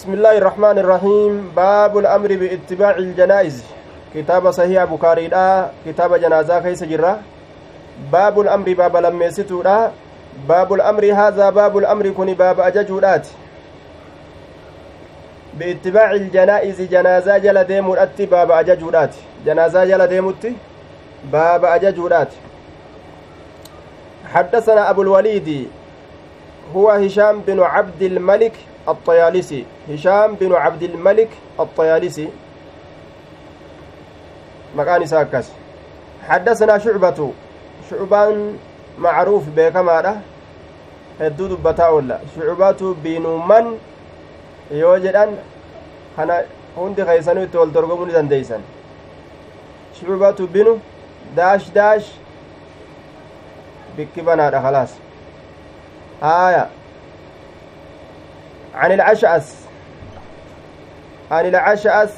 بسم الله الرحمن الرحيم. باب الأمر باتباع الجنائز. كتاب صحيح بكاري دا. كتاب جنازة كيس جرة باب الأمر باب لميستو دا. باب الأمر هذا. باب الأمر كن باب أججودات باتباع الجنائز جنازة جل ديم باب أججودات جنازة جل ديمتي باب أججودات حدثنا أبو الوليد. هو هشام بن عبد الملك الطيالسي هشام بن عبد الملك الطيالسي مكان ساكس حدثنا شعبة شعبان معروف بكما hedduu dubbataa oolla shucubaatu biinuman yoo jedhan kana hundi keeysanuu itti wal dorgomuu ni dandeeysan shucubatu binu daash daash bikki banaadha khalaas آية عن العشأس. عن العشأس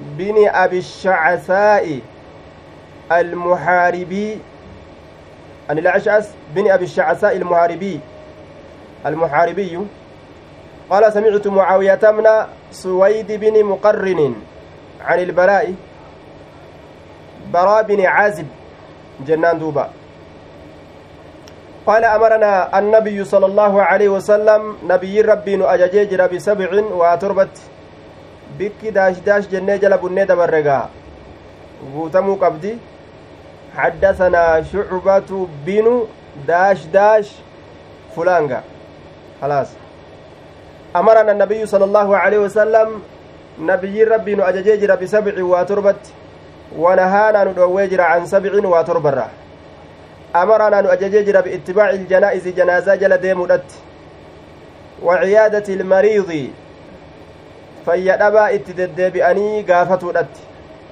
بن أبي الشعثاء المحاربي. عن العشأس بن أبي الشعثاء المحاربي. المحاربي. قال سمعت معاوية من سويد بن مقرن عن البراء براء بن عازب جنان دوبا. قال أمرنا النبي صلى الله عليه وسلم نبي ربي أججيجر بسبع وتربت بك داش داش جنة جل بني دبرقا. guutamuu qabdi حدثنا شعبة بن داش داش فلانجا خلاص. أمرنا النبي صلى الله عليه وسلم نبي ربي أججيجر بسبع وتربت ونهانا ندويجر عن سبع وتربرة أمرنا نؤججيجر باتباع الجنائز جنازة جل ديمودت وعيادة المريض فيدبا اتددبئني قافتودت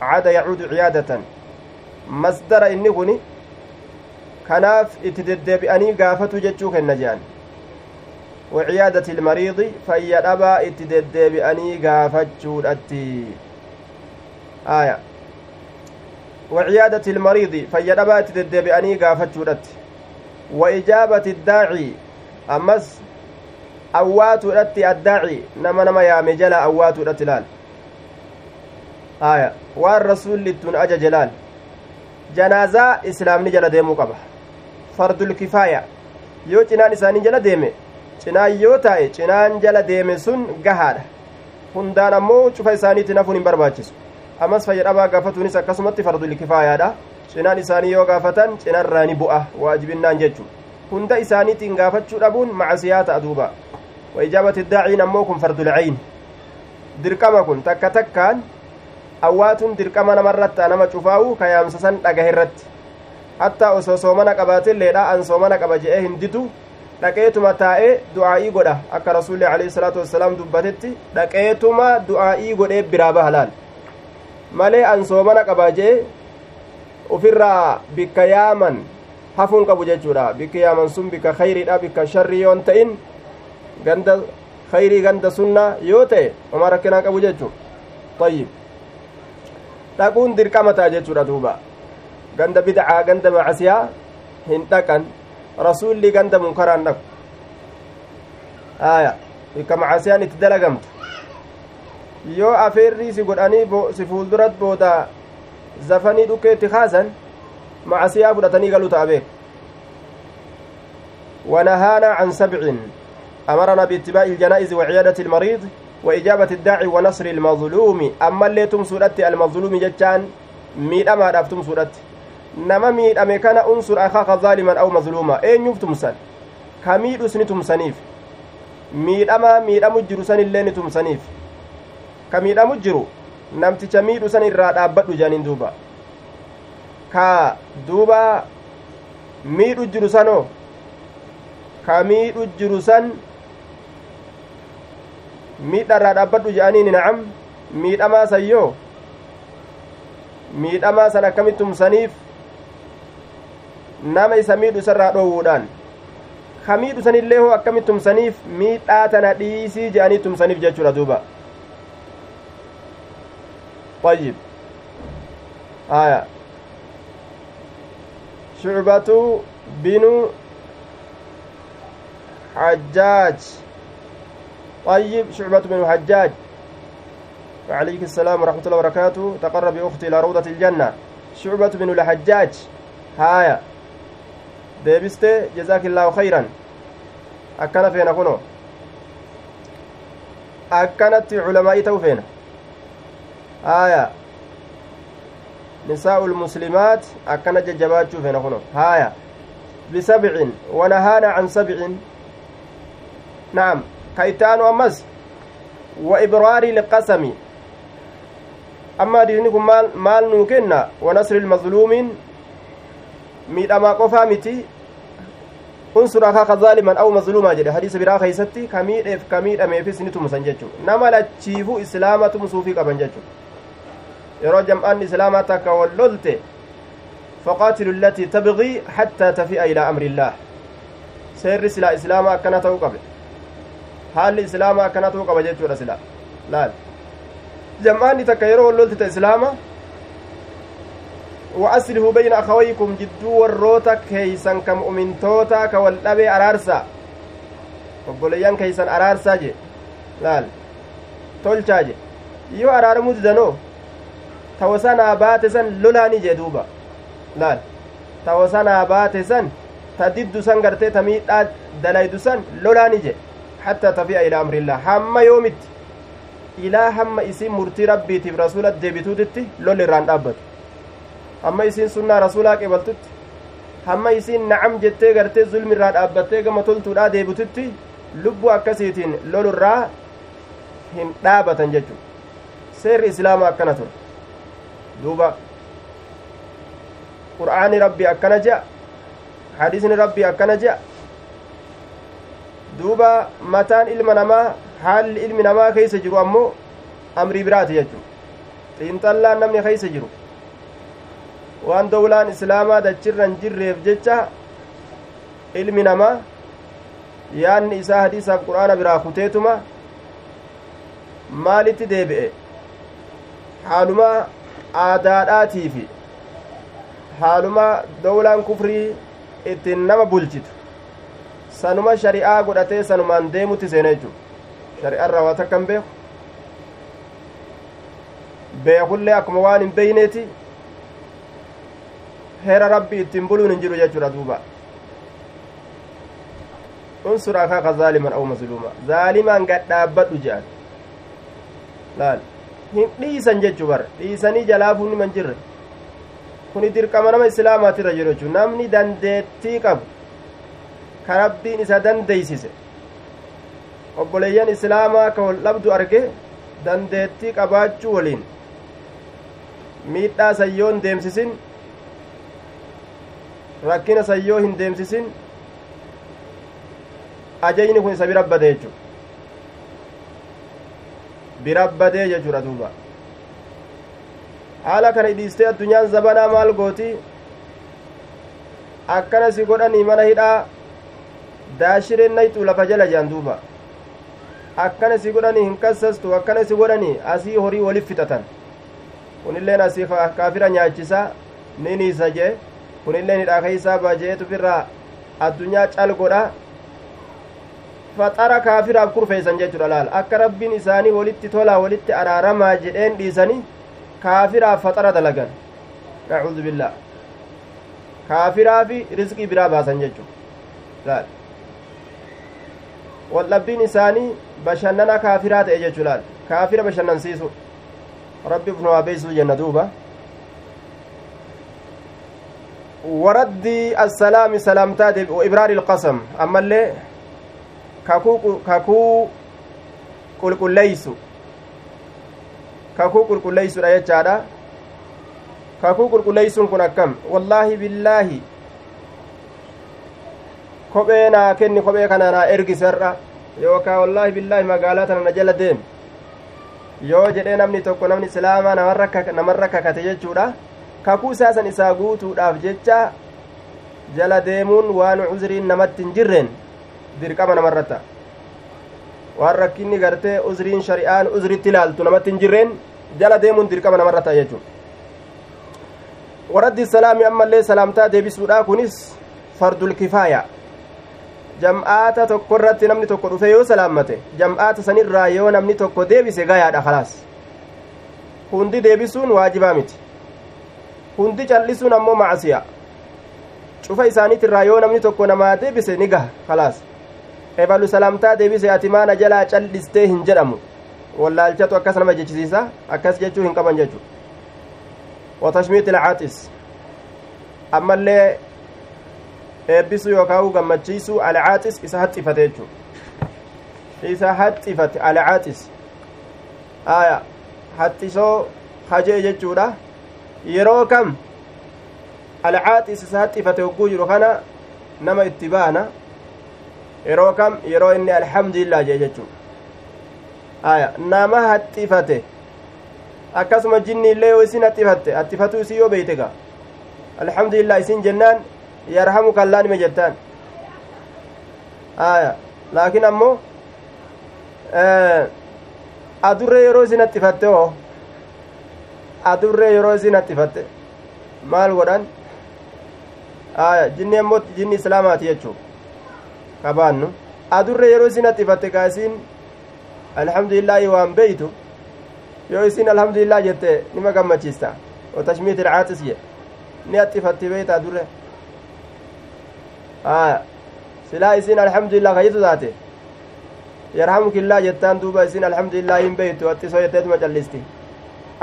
عاد يعود عيادة مصدر إني كني kanaaf itti deddeebi'anii gaafatu jechuu kenna jehan waciyaadati ilmariidi fayya dhabaa itti deddeebi'anii gaafachuudhatti aya itti deddeebi'anii gaafachuudhatti wa ijaabati iddaaci ammas awwaatuudhatti addaaci nama nama yaame jala awwaatuudhatti laal aya waan rasulli ittun ajaje laal janaazaa islaamni jala deemuu qaba fardul kifaaya yoo cinaan isaanii jala deeme cinaan ammas fayyadhabaa gaafatuunis akkasumatti fardul kifaayaadha cinaan isaanii yoo gaafatan cinarraa ni bu'a waajibinnaan jechuu hunda isaaniitiin gaafachuu dhabuun macasiyaa ta'a duuba wa ijaabati daaciin ammoo kun fardul cayn dirqama kun takka takkaan awwaatuun dirqama namarratti nama cufaa'u ka yaamsa san dhagahe irratti hattaa osoo soomana qabaatilleedha an soomana qaba je'ee hin didu dhaqeetuma taa'ee du'aa'ii godha akka rasuulli alayhi salaatu wassalaam dubbatetti dhaqeetuma du'aa'ii godhee biraa baha laal malee an soomana qaba je'e ufirraa bikka yaaman hafuun qabu jechuudha bikka yaaman sun bikka khayriidha bikka sharrii yoon ta'in ganda khayrii ganda sunna yoo ta'e oma rakkinaa qabu jechuu tayyib dhaquun dirqama ta'a jechuudha duuba ganda bidcaa ganda macasiyaa hin dhaqan rasulli ganda munkaraan dhaqu aya bikka macasiyaan itti dalagamtu yoo afeerrii si godhanii si fuuldurat booda zafanii dhukkee itti kaasan macasiyaa fudhatanii galuu ta'a beek ونهانا عن سبع أمرنا باتباع الجنائز وعيادة المريض وإجابة الداعي ونصر المظلوم أما اللي تمسودت المظلوم جتان ميدما داف تمسودت نما ميدame kana unsur akaaka zaaliman aw mazluuma eenyuuf tumsan ka miidhus ni tumsaniif miidhama miidhamu jiru san illee ni tumsaniif ka miidhamu jiru namticha miidhu san irraa dhaabbadhu jedhaniin duuba ka duuba miidhu jiru sanoo ka miidhu jiru san miidharraa dhaabbadhu jedhaniin nacam miidhamaa san yoo miidhamaa san akkamitti tumsaniif nama isa miidhu isarraa dhoowwuudhaan ka miidhu sanillee hoo akkamitti tumsaniif miidhaa tana dhiisii jedhanii tumsaniif jechuudha duuba طيب. آية. شعبة بن حجاج. طيب شعبة بن الحجاج وعليك السلام ورحمة الله وبركاته. تقرب أختي إلى روضة الجنة. شعبة بن الحجاج. هايا deebiste jazaakillaahu khayran akkana feena kuno akkanatti culamaa'ii ta'u feena jajjabaachuu feena kuno haaya bisabcin wanahaana can sabcin na'am ka itti aanu ammas wa ibraari liqasami amma hadiisni kun maal nuu kenna wa nasri ilmazluumiin miidhamaa qofaa miti unsur akaaka zaaliman aw mazluumaa jedhe hadiisa biraa keeysatti ka miidheef ka miidhameefis ni tumsan jechuu nama lachiifuu islaama tumsuufii qaban jechuu yeroo jam'aan islaamaa takka wal lolte فقاتلوا التي تبغي حتى تفيء إلى أمر الله. سير سلا إسلاما أكنا تو قبل حال إسلاما أكنا تو قبل جيتشورا سلا لا جمعاني تكيرو لولت إسلاما. وأصلحوا بين أخويكم جدو والروتا كيسان كمؤمنتوتا كوالأبي أرارسا. obboleeyyan keeysan araarsaa je laal tolchaa je yoo araaramuu didanoo tawasanaa baate san lolaani jee duuba laal tawasanaa baate san ta diddu san gartee ta miidhaa dalaydu san lolaani je hattaa tafi'a ilaa amrillah hamma yoomitti ilaa hamma isin murtii rabbiitiif rasuulat deebituutitti lol irraan dhaabbatu hamma isiin sunnaa rasuulaa qebaltutti hamma isiin nacam jettee gartee zulmi irraa dhaabbattee gama toltuudhaa deebitutti lubbuu akkasiitiin lolurraa hin dhaabatan jechu seerri islaamaa akkana ture duuba qur'aani rabbi akkana je'a hadiisni rabbi akkana je'a duuba mataan ilma namaa haalli ilmi namaa keeysa jiru ammoo amrii biraati jechu xiinxallaan namni keeysa jiru waan dowlaan islaamaa dachirran jirreef jecha ilmi namaa yaanni isaa hadiisaaf qur'aana biraa kuteetuma maalitti deebi'e haaluma aadaadhaatii fi haaluma dowlaan kufrii ittiin nama bulchitu sanuma shari'aa godhatee sanumaan deemutti seena jechuudha shari'arraa waa takka hin beeku beekullee akkuma waan hin beeyneeti heera rabbi ittiin buluun hin jiru jechuudha duuba unsur akaaka zaaliman aw mazluuma zaalimaan gad dhaabbadhu jedhan laal hin dhiisan jechuu bar dhiisanii jalaafuun niman jirre kuni dirqama nama islaamaatirra jiru jechuu namni dandeettii qabu ka rabbiin isa dandeeysise obboleeyyan islaamaa ka wal dhabdu arge dandeettii qabaachuu waliin miidhaa sayyoon deemsisin rakkina sayyoo hin deemsisin ajayni kun isa bira badee jechu bira badee jechuudha duuba haala kana dhiistee addunyaan zabanaa maal gooti akkana si godhanii mana hidhaa daashireen nayxuu lafa jala jean duuba akkana si godhanii hin kassastu akkana si godhanii asii horii walif fixatan kunilleen asii kaafira nyaachisaa ni niisa jee kunilleen hidhaa keeysaa baaje'eetufirraa addunyaa cal godha faxara kaafiraaf kurfeeysan jechuudha laal akka rabbiin isaanii walitti tolaa walitti araaramaa jedheen dhiisanii kaafiraaf faxara dalagan nacuudu billaa kaafiraafi rizqii biraa baasan jechuudha laal waldhabbiin isaanii bashannana kaafiraa ta'e jechuu laal kaafira bashannansiisu rabbiif nu haa beeysuu jenna duuba waraddi assalaami salaamtaa deebi ibraari ilqasam ammallee kakuu qulqulleeysu kakuu qulqulleeysudha jechaadha kakuu qulqulleeysuun kun akkam wallaahi billaahi kophee naa kenni kophee kana naa ergisarra yookaa wallaahi billaahi magaalaa tana na jala deem yoo jedhee namni tokko namni islaamaa namarra kakate jechuudha kakuu isaasan isaa guutuudhaaf jecha jala deemuun waan uzriin namatti hin jirreen dirqama namarratta waan rakkinni gartee uzriin shari'aan uzritti ilaaltu namatti hin jirreen jala deemuun dirqama namarratta jechuun waraddi salaami ammallee salaamtaa deebisuudha kunis fardul kifaaya jam'aata tokko irratti namni tokko dhufe yoo salaammate jam'aata sanirraa yoo namni tokko deebise gayaadha khalaas hundi deebisuun waajibaa miti hundi callisuun ammoo macsiya cufa isaaniitirraa yoo namni tokko namaa deebise ni gaha khalaas ebalu salaamtaa deebise ati maana jalaa callistee hin jedhamu wallaalchatu akkas nama jechisiisa akkas jechuu hin qaban jechu watashmiiti ilcaaxis ammallee eebbisuu yookaan gammachiisuu alcaaxis isa haxxifate jechuu isa haxxifate alcaaxis aya haxxisoo hajee jechuudha yeroo kam alcaaxis isa haxxifate hogguu jiru kana nama itti baana yeroo kam yeroo inni alhamdulillah jee jechuu aya nama haxxifate akkasuma jinni illee yoo isin haxxifatte haxxifatuu isii yoo beeyte gaa alhamdulillah isin jennaan yarhamuka allaa nime jettaan aya laakiin ammoo adurree yeroo isin haxxifatte oo adurree yeroo isin haxxifatte maal godhan aya jinni ammoo jinni islaamaati jechuu kabaannu adurree yeroo isin haxxifatte gaa isin alhamdulillaahi waan beeytu yoo isin alhamdulillah jette nima gammachiista watashmiit ilcaaxis jedhe ni haxxifatti beeyta adurre aya silaa isin alhamdulillah kayyitu taate yarhamukillaa jettaan duuba isin alhamdulillah hin beeytu haxxisoo jetteetuma callisti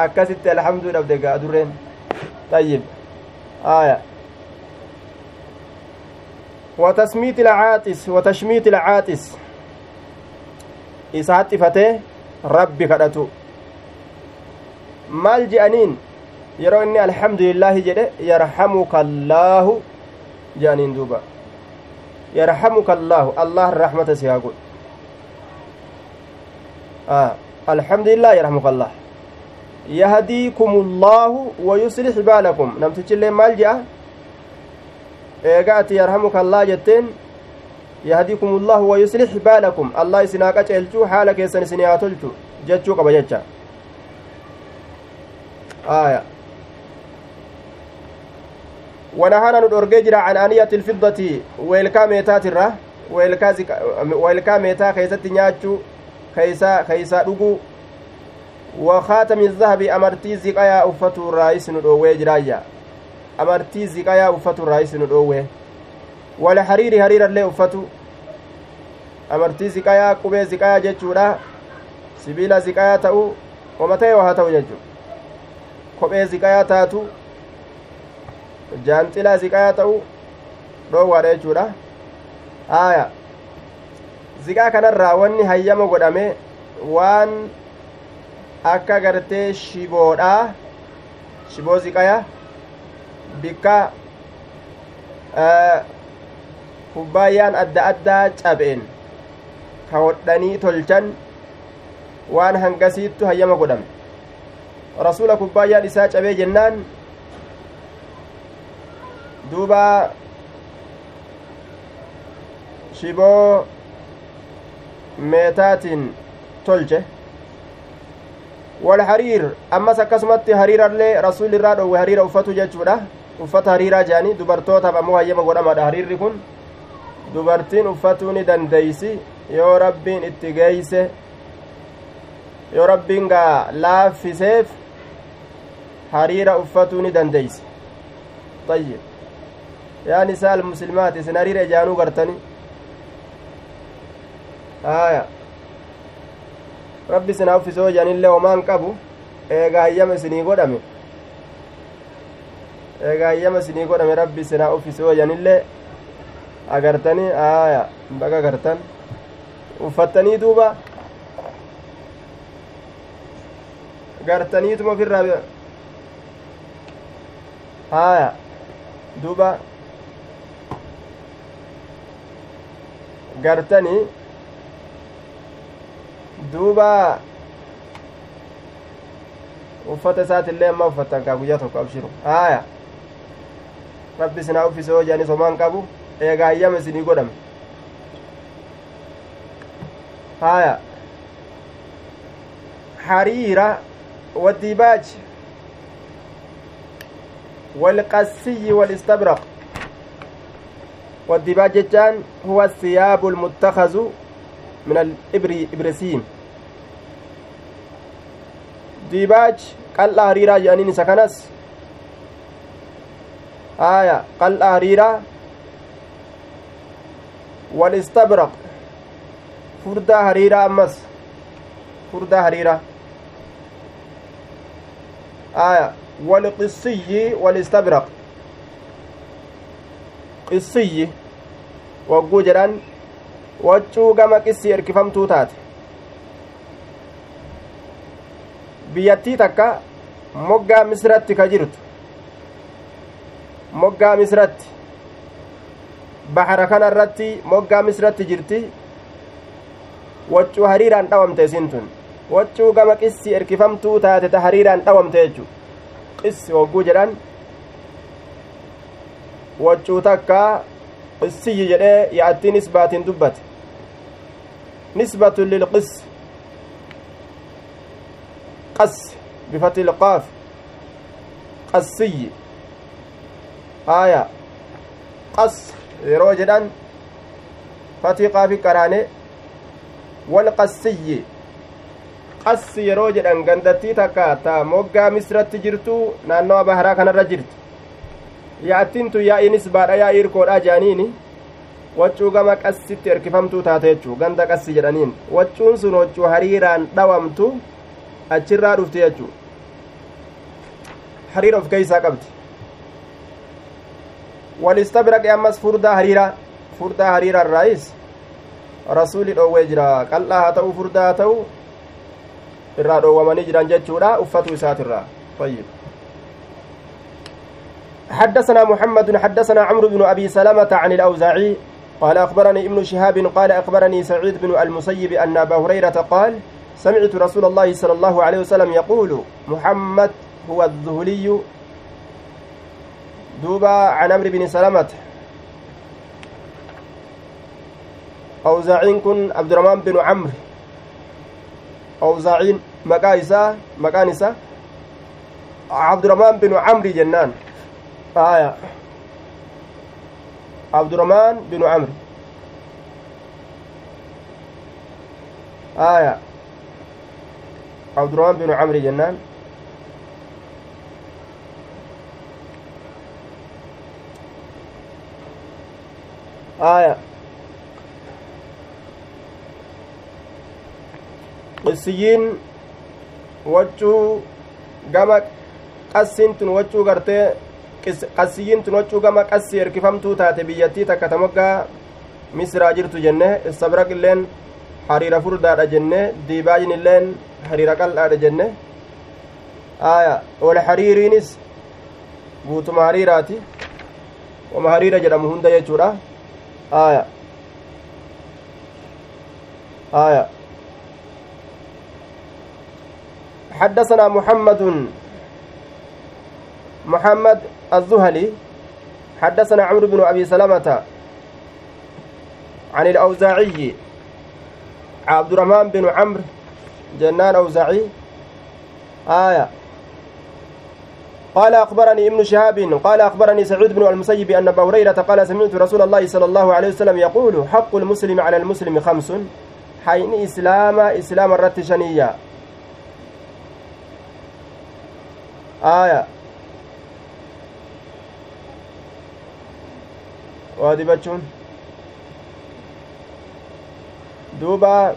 akkasitti alhamduu dhabde gaa adurreen طيب آية وتسميت العاطس وتشميت العاطس isa haxxifatee rabbi kadhatu maal je'aniin yeroo inni alhamdulillaahi jedhe yarhamuka allaahu je'aniin duuba yarhamuka allaahu allah rahmata si haa godhu alhamdulillah yarhamuka allah yahdiikum allaahu wayuslix baalakum namtichillee maal je'a eega ati yarhamuka allah jetteen yahdikum allahu wayuslix baalakum allah isinaa qaceelchuu haala keessan isinii haa tolchu jechuu qaba jecha aya ونهانا ندورجي جرا عن آنية الفضة ويلكا ميتات الرا ويلكا زك... ويلكا ميتا كيسة نياتشو كيسا كيسا دغو وخاتم الذهب أمرتي زكايا أفتو الرئيس ندوه جرايا أمرتي زكايا أفتو الرئيس ندوه wala hariiri hariirallee uffatu amartii ziqayaa qubee ziqayaa jechuudha sibiila ziqayaa ta'u wama ta'e waa ta'u jechu kophee ziqayaa taatu jaanxilaa ziqayaa ta'u dhoowwaadha jechuudha aaya ziqaa kanarraa wanni hayyama godhame waan akka gartee shiboodhaa shiboo ziqaya bikka kubbaayyaan adda addaa cabeen ka hodhanii tolchan waan hangasiittu hayyama godhame rasuula kubbaayyaan isaa cabee jennaan duuba shiboo meetaatiin tolche walhariir ammas akkasumatti hariirallee rasuulli irraa dhowwe hariira uffatu jechuudha uffata hariiraa jedhanii dubartootaaf ammoo hayyama godhamaadha hariirri kun dubartiin uffatuu ni dandeeysi. Yoo rabbiin itti geeyse yoo rabbiin gaa laaffiseef hariira uffatuu ni dandeeysi. Ayyib yaa nisaa isin hariira ijaanuu gartani aya rabbi isinaa uffisoo jedhanillee homaan qabu eegaa hayyama isinii godhame. Eegaa hayyama isinii godhame rabbi isinaa uffisoo jedhanillee agartanii aya baga gartan uffattanii duuba gartaniituma ofirraa haya duuba gartanii duuba uffata isaatillee amma uffattan kaa guyyaa tokko abshiru haya rabbi isinaa uffise hoo jedhanis homaan qabu eegaa hayyama isinii godhame haya hariira والديباج والقسي والاستبرق والديباج جتان هو الثياب المتخذ من الإبر إبرسيم ديباج qal'aa hariiraa jedhaniin isa qal'aa hariiraa walistabraq furdaa hariiraa ammas furdaa hariiraa aya walqissiyyi walistabraq qissiyyi wagguu jedhan waccuu gama qissii erkifamtuu taate biyyattii takka moggaa misratti ka jirtu moggaa misratti bahara kana irratti moggaa misratti jirti waccuu hariiraan dhawamte isin tun waccuu gama qissi erkifamtuu taate ta hariiraan dhawamte jechu qissi hogguu jedhan waccuu takka qissiyyi jedhee yaa'attii nisbaatiin dubbate nisbatun lilqissi qas بفتح القاف قسي آية قص yeroo jedhan fatii qaafi qaraane walqassiyyi qassi yeroo jedhan gandattii takka ta moggaa misratti jirtu naannawa baharaa kanarra jirti yaa'attiintu yaa'iinis baadha yaa'ii irkoodha jedhaniini waccuu gama qassitti erkifamtuu taate jechuu ganda qassi jedhaniin waccuun sun waccuu hariiraan dhawamtu achirraa dhufti jechuu hariira of keeysaa qabdi walistabraqe ammas furdaa hariira furdaa hariira irraayis rasuli dhoowwee jira qal'aa haa ta'u furdaa haa ta'u irraa dhoowwamanii jiran jechuudha uffatu isaatirraa طيب حدثنا محمد حدثنا عمرو بن أبي سلمة عن الأوزاعي قال أخبرني ابن شهاب قال أخبرني سعيد بن المسيب أن أبا هريرة قال سمعت رسول الله صلى الله عليه وسلم يقول محمد هو الذهلي دوبا عن عمرو بن سلمة. أوزاعين كن عبد الرحمن بن عمرو. أوزاعين مكايسا مكانسا عبد الرحمن بن عمرو جنان. آية. عبد الرحمن بن عمرو. آية. عبد الرحمن بن عمرو جنان. آية qissiyyiin waccuu gama qassiin tun waccuu gartee qassiyyiin tun waccuu gama qassii erkifamtuu taate biyyattii takka ta moggaa misraa jirtu jenne istabraq illeen hariira furdaadha jenne diibaayin illeen hariira qal'aadha jenne aya wal hariiriinis guutuma hariiraati wama hariira jedhamu hunda jechuudha aya aya حدثنا محمد محمد الزهلي. حدثنا عمرو بن أبي سلمة عن الأوزاعي عبد الرحمن بن عمرو جنان أوزاعي. آية. قال أخبرني ابن شهاب قال أخبرني سعيد بن المسيب أن أبا هريرة قال سمعت رسول الله صلى الله عليه وسلم يقول حق المسلم على المسلم خمس حين إسلام إسلام الرت شنية. آية. waadibachuun duuba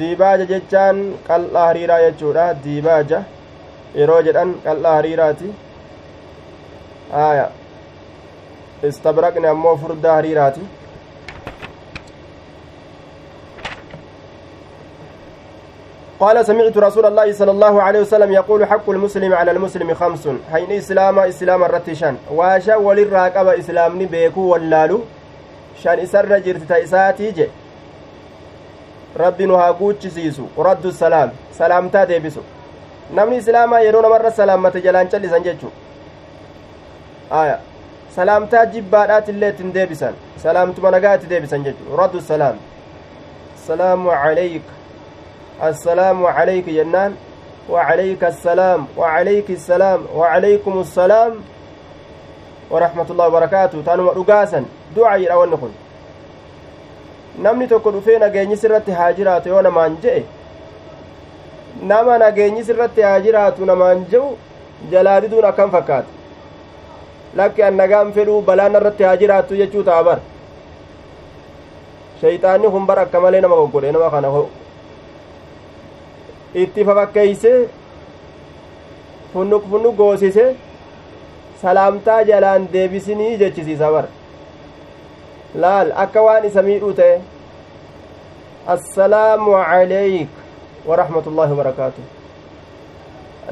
diibaaja jechaan qal'aa hariiraa jechuudha. Diibaaja yeroo jedhan qal'aa hariiraati. Aya istabraqni ammoo furdaa hariiraati. قال سمعت رسول الله صلى الله عليه وسلم يقول حق المسلم على المسلم خمس حين إسلام إسلام الرتشان واشا وللراقب إسلامني بيكو واللالو شان إسر جرت تيساتي جي rabbi nu haa guuchisiisu raddu salaam salaamtaa deebisu namni islaamaa yeroo namarra salaammate jalaan callisan jechuu aya salaamtaa jibbaadhaatillee ittiin deebisan salaamtuma nagaa itti deebisan jechuu raddu salaam assalaamu calayka assalaamu calayka jennaan وعليك السلام وعليك السلام وعليكم السلام warahmatullahi wabarakaatu taanuma dhugaasan du'aayidha wanni kun namni tokko dhufee nageenyi sirratti haa jiraatu yoo namaan je'e nama nageenyi sirratti haa jiraatu namaan je'u jalaa diduun akkam fakkaata lakki an nagaan fedhuu balaan irratti haa jiraattu jechuu ta'a bar shayxaanni kun bar akka malee nama goggodhe nama kana itti fafakkeeyse funnuk funnuk goosise salaamtaa jalaan deebisinii jechisiisa bar laal akka waan isa miidhuu ta'e assalaamu calayk warahmatullaahi wabarakaatu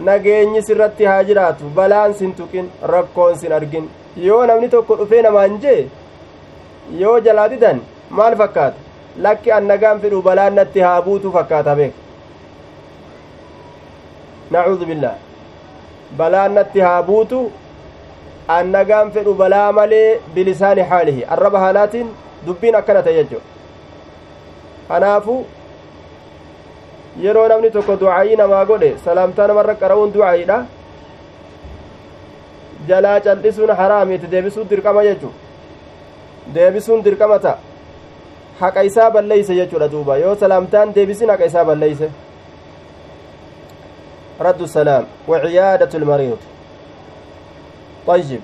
nageenyi sirratti haa jiraatu balaan sin tuqin rakkoon sin argin yoo namni tokko dhufee namaan jee yoo jalaa didan maal fakkaata lakki an nagaan fedhu balaan natti haa buutu fakkaata beek nacuudu billaah balaan natti haa buutu an nagaan fedhu balaa malee bilisaani haalihi arraba haalaatiin dubbiin akkana ta'e jechuudha kanaafu yeroo namni tokko du'aayii namaa godhe salaamtaa namarra qara'uun du'aayiidha jalaa cal'isuun haraamiiti deebisuun dirqama jechu deebisuun dirqama ta'a haqa isaa balleeyse jechuudha duuba yoo salaamtaan deebisin haqa isaa balleeyse رد السلام وعيادة المريض طيب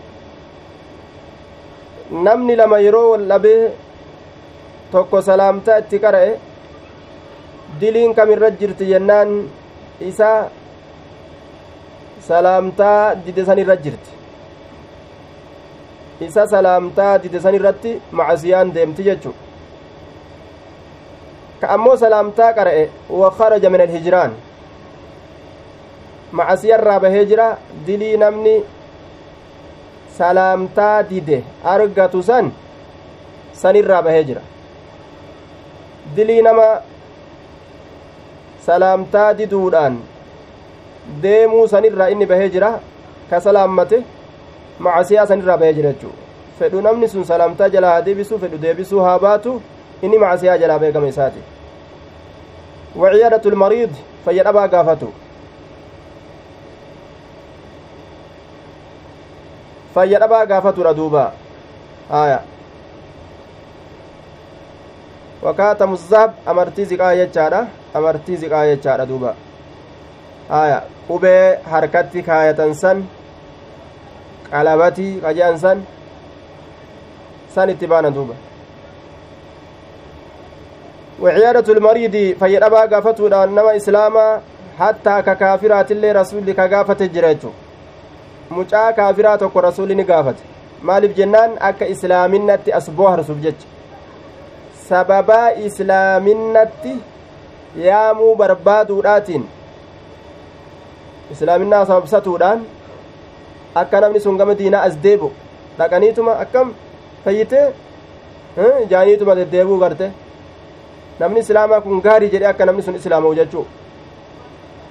namni lama yeroo wal dhabee tokko salaamtaa itti qara'e diliin kamirra jirti jennaan isa salaamtaa dide san irra jirti isa salaamtaa dide san irratti macasiyaan deemti jechu ka ammoo salaamtaa qara'e wa kharaja min alhijraan macasiyarraa bahee jira dilii namni salaamtaa dide argatu san sanirraa bahee jira dilii nama salaamtaa diduudhaan deemuu sanirraa inni bahee jira ka salaammate macasiyaa sanirraa bahee jira jechuu fedhu namni sun salaamtaa jalaa haa deebisuu fedhu deebisuu haa baatu inni macasiyaa jalaa beekama isaati waciyaadatu lmariid fayya dhabaa gaafatu fayya dhabaa gaafatudha duuba aya wakaatamu zahab amartii ziqaa jechaadha amartii ziqaa jechaadha duuba aya qubee harkatti kaayatan san qalabatii qajean san san itti baanan duuba وعيادة المريض فيدبا غافتو نما إسلاما حتى ككافرات اللي رسول كغافة جريتو mucaa kaafiraa tokko rasuulli ni gaafate maaliif jennaan akka islaaminatti as boharsuuf jecha sababaa islaaminatti yaamuu barbaaduudhaatiin islaaminaa sababsatuudhaan akka namni sun gama diinaa as deebu dhaqaniituma akkam fayyitee jaaniituma deddeebuu garte namni islaamaa kun gaarii jedhe akka namni sun islaama'u jechuu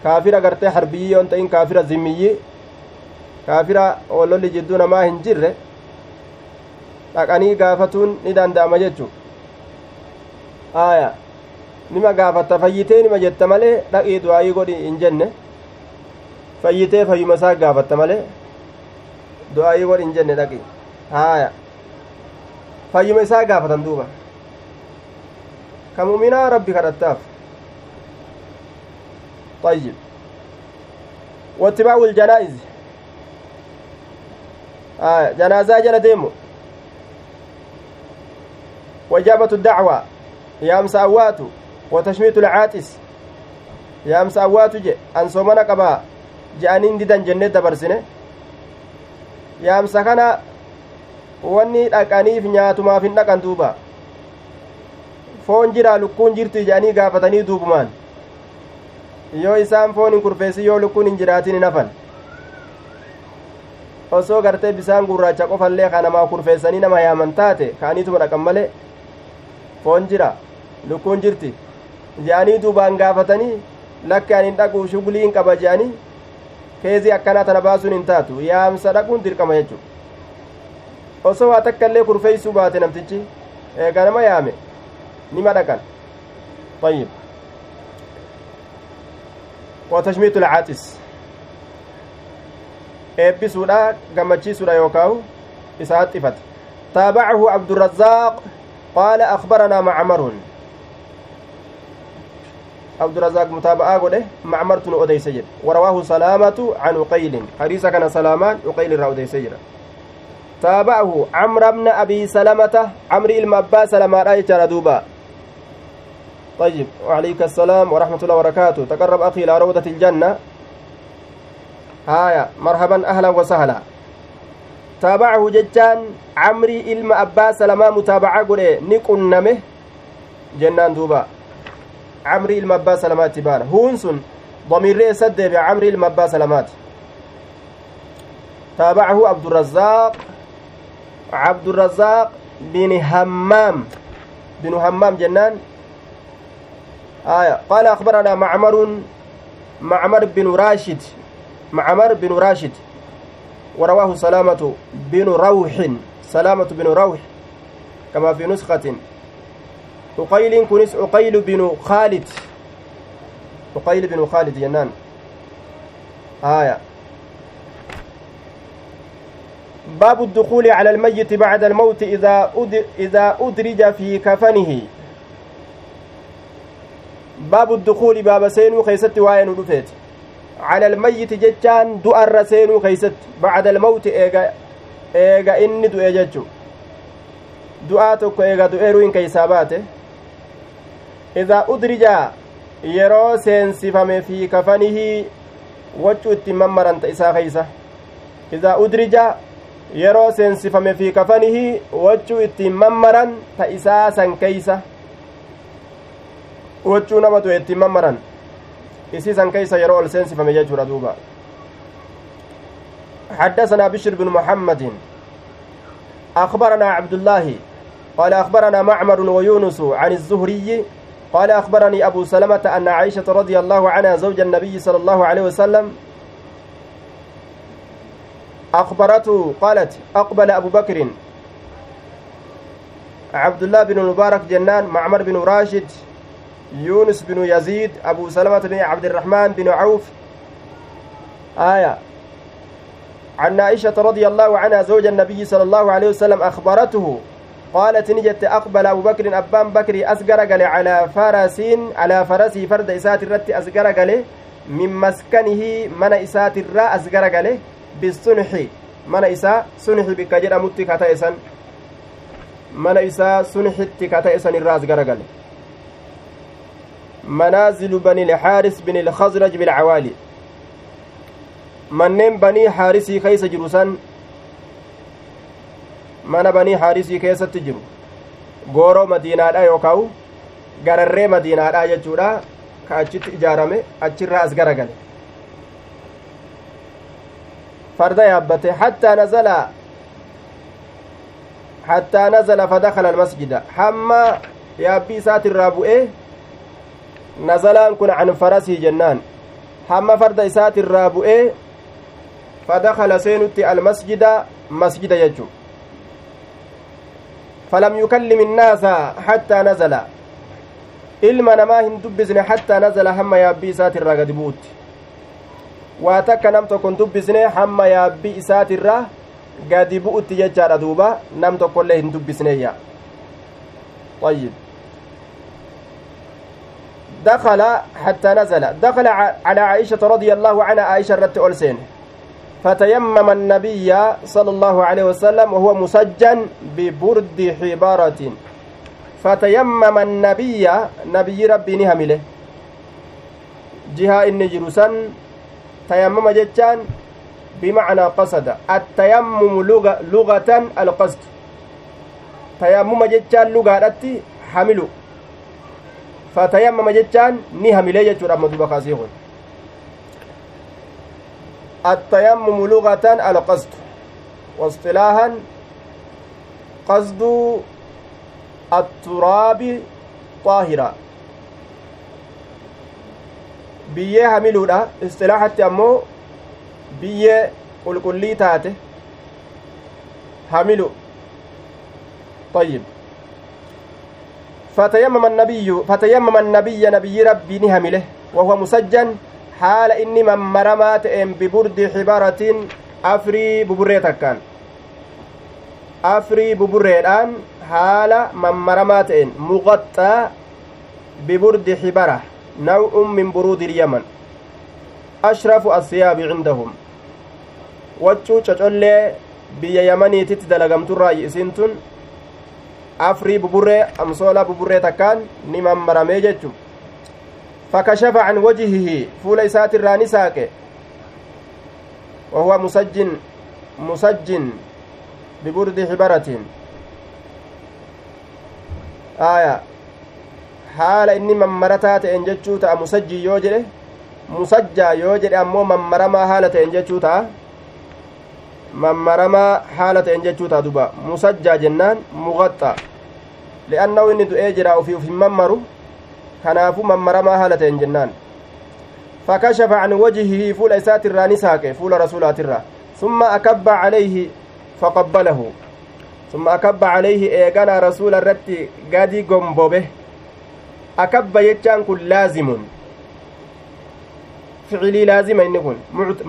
kaafira gartee harbiyyii yoon ta'in kaafira zimmiyyii kaafira ollolli jidduu namaa hin jirre dhaqanii gaafatuun ni danda'ama jechu aya nima gaafatta fayyitee nima jetta malee dhaqii du'aayii godhi hin jenne fayyitee fayyuma isaa gaafatta malee du'aayii godhi hin jenne dhaqii haya fayyuma isaa gaafatan duuba ka mu'minaa rabbi kadhattaaf طيب واتباع الجنائز آه جنازة جل ديمو وإجابة الدعوة يا مساوات وتشميت العاتس يا مساوات جي أن صومنا قبا جانين ديدان جنة دبرسنه يا مسكنا wanni dhaqaniif nyaatumaaf hin dhaqan duuba foon jira lukkuun jirti jedhanii gaafatanii duubumaan yoo isaan foon hin kurfeessi yoo lukkuun hin jiraatin hin hafan osoo gartee bisaan gurraacha qofallee ka namaa kurfeessanii nama yaaman taate kaaniituma dhaqan malee foon jira lukkuun jirti je'anii duubaan gaafatanii lakki ani hin dhaqu shugulii hin qaba je'anii keezii akkanaa tana baasuun hin taatu yaamsa dhaquun dirqama jechuudha osoo waa takka illee kurfeeysuu baate namtichi eega nama yaame nima dhaqan طيب وتشميت العاطس eebbisuudha gammachiisuudha إفت تابعه عبد الرزاق قال أخبرنا معمر عبد الرزاق متابعة قوله معمر تن أديس جد ورواه سلامة عن أقيل حديث كان سلامان أقيل را أديس جد تابعه عمرو بن أبي سلمة عمرو المبا سلمة رأيت ردوبا طيب وعليك السلام ورحمة الله وبركاته تقرب أخي إلى روضة الجنة هايا مرحبا أهلا وسهلا تابعه ججان عمري إلما أبا سلمة متابعة قوله نقنمه جنان دوبا عمري إلما أبا سلمة تبان هون سن ضمير سد بعمري إلما أبا سلمات تابعه عبد الرزاق عبد الرزاق بن همام بن همام جنان آية قال أخبرنا معمر معمر بن راشد معمر بن راشد. ورواه سلامة بن روح سلامة بن روح كما في نسخة. عقيل كنس عقيل بن خالد. عقيل بن خالد جنان. آية. باب الدخول على الميت بعد الموت إذا إذا أدرج في كفنه. باب الدخول باب سينو خيست وين ودفيت على الميت جتان دؤر سينو خيست بعد الموت إيغا إيغا إني دؤي جتشو du'aa tokko eega du'eeruu hin keeysaa baate idaa udrija yeroo seensifame fi kafanihii wachuu ittiin mammaranta isaa keeysa idaa udrija yeroo seensifame fi kafanihii wachuu ittiin mammaran ta isaa san keeysa wachuu nama du'e ittiin mammaran isii san keeysa yeroo ol seensifame jechuudha duuba. حدثنا بشر بن محمد أخبرنا عبد الله قال أخبرنا معمر ويونس عن الزهري قال أخبرني أبو سلمة أن عائشة رضي الله عنها زوج النبي صلى الله عليه وسلم أخبرته قالت أقبل أبو بكر. عبد الله بن المبارك جنان معمر بن راشد يونس بن يزيد أبو سلمة بن عبد الرحمن بن عوف. آية. عن عائشة رضي الله عنها زوج النبي صلى الله عليه وسلم أخبرته قالت نجت أقبل أبو بكر أبان بكر أسقر على فرس على فرسي فرد إسات الرت أسقر من مسكنه من إسات الراء أسقر بالصنح. من إسا صنح بك جرى متك تيسن من إسا صنح تكتيسن الراء أسقر منازل بني الحارس بن الخزرج بالعوالي manneen banii haarisii keeysa jiru san mana banii haarisii keessatti jiru gooroo madiinaadha yookaan gararree madiinaadha jechuudha ka achitti ijaarame achirraa as garagale farda yaabbate hattaa nazala hattaa nazala fadakala almasjida hamma yaabbii isaatirraa bu'ee nazalaan kun can farasii jennaan hamma farda isaatirraa bu'ee fadakala seenutti almasjida masjida jechu فلم يكلم الناس حتى نزل dubbisne hattaa nazala hamma yaabbii isaatirraa gadi bu'utti waa takka nam tokko hin dubbisne hamma yaabbii isaatirraa gadi bu'utti jechaadha duuba nam tokkollee hin dubbisneeyya طيب دخل حتى نزل. دخل على عائشة رضي الله عنها عائشة رت أولسين. فتيمم النبي صلى الله عليه وسلم وهو مسجن ببرد حبارة. فتيمم النبي نبي ربي نهمله. جهة إن جرسا تيمم جتان بمعنى قصد. التيمم لغة, لغة القصد. تيمم جتان لغة حملوا. فتيمم جتان نهمله جتان رمضوا بخاسيخون التيمم لغة القصد. واصطلاحا قصد التراب طاهرا. biyyee hamiluudha istilaaxatti ammoo biyyee qulqullii taate hamilu طيب. فتيمم النبي فتيمم النبي نبي ربي نهمله وهو مسجن haala inni mammaramaa ta'een biburdi xibaratin afrii buburree takkaan afrii buburreedhaan haala mammaramaa ta'en muqaxxaa biburdi xibara naw'un min buruudi ilyaman ashrafu assiyaabi cindahum waccuu cocollee biyya yamaniititti dalagamturraayi isiin tun afrii buburree amsoola buburree takkaan ni mammaramee jechu fakashafa can wajihihi fuula isaatirraa ni saaqe wahuwa musajjin musajjin biburdi xibaratiin aya haala inni mammarataa ta'en jechuu ta'a musajjii yoo jedhe musajjaa yoo jedhe ammoo mammaramaa haala ta'en jechuu ta'a mammaramaa haala ta'en jechuu ta'a duba musajjaa jennaan muqaxxa li'annahu inni du'ee jira ufii uf hin mammaru kanaafuu mammaramaa haala ta'en jennaan fakashafa can wajihihi fuula isaatirraa ni saaqe fuula rasuulaatirraa summa akabba calayhi faqabbalahu summa akabba calayhi eeganaa rasuula irratti gadi gombobe akabba jechaan kun laazimun ficilii laazima inni kun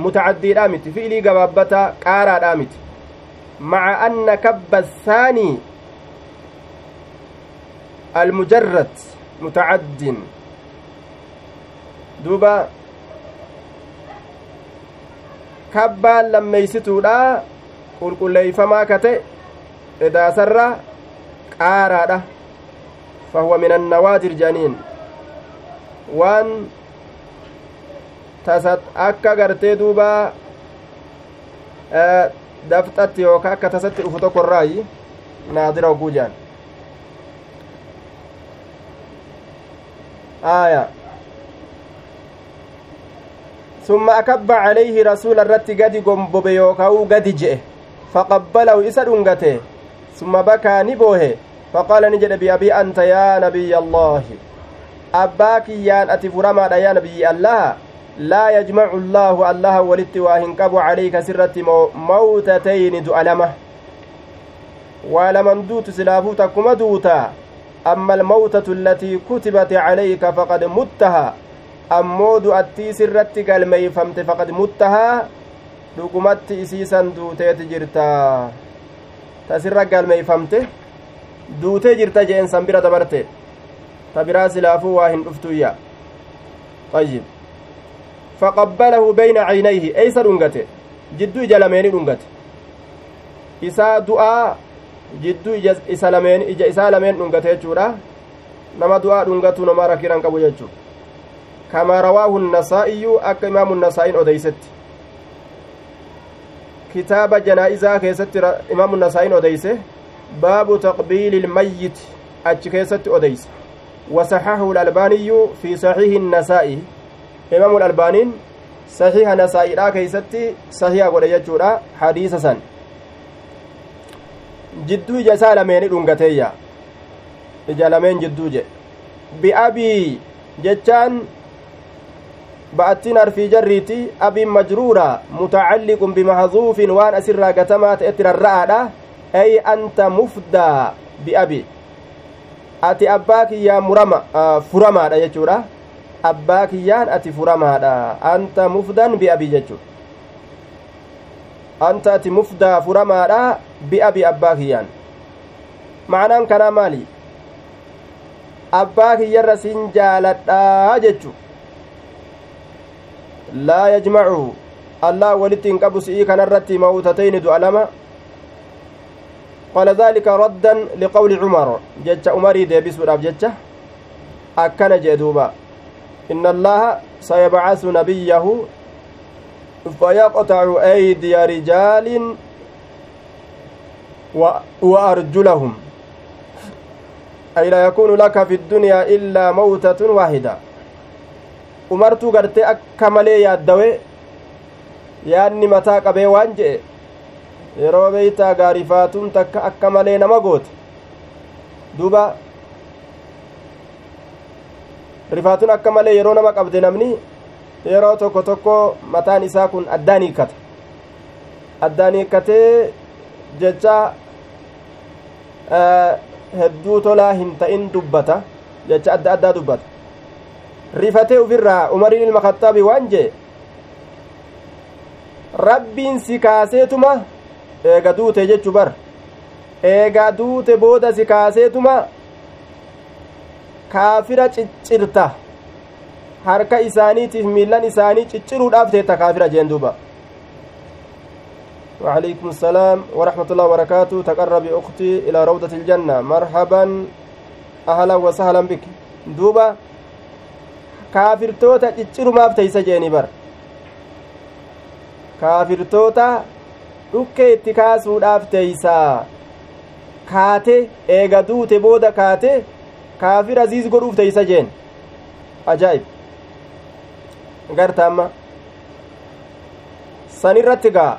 mutacaddiidhaa miti fi'ilii gabaabbataa qaaraadhaa miti maca anna kabba saanii almujarrad mutacaddin duuba kabbaan lammeeysituudha qulqulleeyfamaa kate edaasarra qaaraadha fahuwa min annawaadir janiin waan tasat akka gartee duuba dafxatti yookaa akka tasatti dhufu tokko irraayi naadira hogguu jaan. Summa akabba calayhi rasuula irratti gadi gombobe yookaa'u gadi je'e. Faqabbalahu isa dhungate. Summa bakaa ni boohe. Faqaala ni jedhe biabii anta yaa nabiyya allaahi abbaa kiyyaan ati furamaadha yaa nabiyyi allaha mawtatayni du'a lama waa laman duutu silaafuu takkuma duutaa amma almawtatu allatii kutibat calayka faqad muttaha ammoo du'attii sirratti galmeeyfamte faqad muttahaa dhugumatti isiisan duuteeti jirta ta sirra galmeeyfamte duutee jirta jeen san bira dabarte ta biraa silaafuu waa hin dhuftuyya ayyib faqabbalahu bayna caynayhi eeysa dhungate jidduu ija lameeni dhungate isaa du'aa jidduu isa lameen ija isaa lameen dhungate jechuudha nama du'aa dhungatu namaa rakkiran qabu jechuu كما رواه النسائي أك إمام النسائي أديست كتاب جنائزة كيست إمام النسائي أديسه باب تقبيل الميت أتش كيست أديس وصححه الألباني في صحيح النسائي إمام الألبانين صحيح نسائي لا كيست صحيح وليجورا حديث سن jidduu ija isaa lameeni dhungateeyya ija lameen jidduu je bi'abii jechaan ba'attiin harfii jarriiti abiin majruura mutacalliqun bimahdhuufin waan asirraa gatamaa ta'etti rarra'aadha ay anta mufdaa bi'abi ati abbaa kiyyaa murama furamaadha jechuudha abbaa kiyyaan ati furamaadha anta mufdan bi'abi jechuudha anta ati mufdaa furamaadha bi'abi abbaa kiyyaan ma'anaan kanaa maali abbaa kiyyarra sin jaaladhaa jechuudha laa yajmacu allah walitti hin qabu si'ii kanarratti mawtatayni du'a lama qaala daalika raddan liqawli cumar jecha umarii deebisuudhaaf jecha akkana jee allaha sayabcasu nabiyyahu fayaqtacu aydiya rijaalin wa arjulahum ay la yakunu laka fi ddunyaa illaa mawtatun waahida umartuu gartee akka malee yaaddawe yaadni mataa qabee waan je'e yeroo beeytaa gaarifaatuun takka akka malee nama goote duuba rifaatuun akka malee yeroo nama qabde namni yeroo tokko tokko mataan isaa kun addaan hiikkata addaan hiikkatee jecha hedduu tolaa hin ta'in dubbata jecha adda addaa dubbata rifatee ufirraa umariin ilma kaxaabi waan jee rabbiin si kaaseetuma eega duute jechu bar eegaa duute booda si kaaseetuma kaafira ciccirta harka isaaniitiif miillan isaanii cicciruudhaaf teetta kaafira jeen duuba وعليكم السلام ورحمة الله وبركاته تقرب أختي إلى روضة الجنة مرحبا أهلا وسهلا بك دوبا kaafirtoota ciccirumaaf teeysa jeeni bar kaafirtoota dhukkee itti kaasuudhaaf teeysaa kaate eega duute booda kaate kaafir aziiz godhuuf teeysa jeen ajaa'ib garta amma san irratti gaa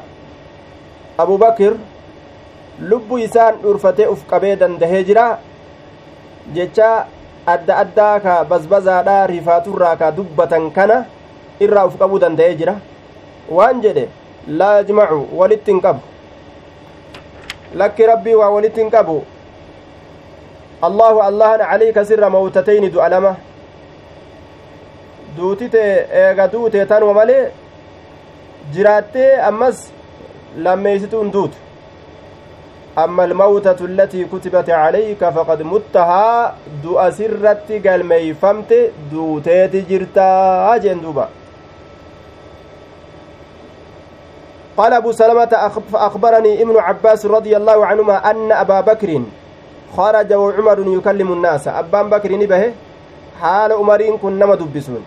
abubakir lubbu isaan dhurfatee uf qabee dandahee jira jecha adda addaa ka bazbazaadha rifaaturraa ka dubbatan kana irraa uf qabuu danda'ee jira waan jedhe laa yajmacu walitti qabu lakki rabbii waa walitti qabu allahu allahan calayka sirra mawtatayni du'a lama duutite eega duute tanuma malee jiraattee ammas lammeeysituun duutu أما الموتة التي كتبت عليك فقد متها دو أسرت قال فمت دوتيت جرتا أجن دوبا قال أبو سلمة أخبرني ابن عباس رضي الله عنهما أن أبا بكر خرج وعمر يكلم الناس أبان بكر نبه حال عمرين كنما دبسون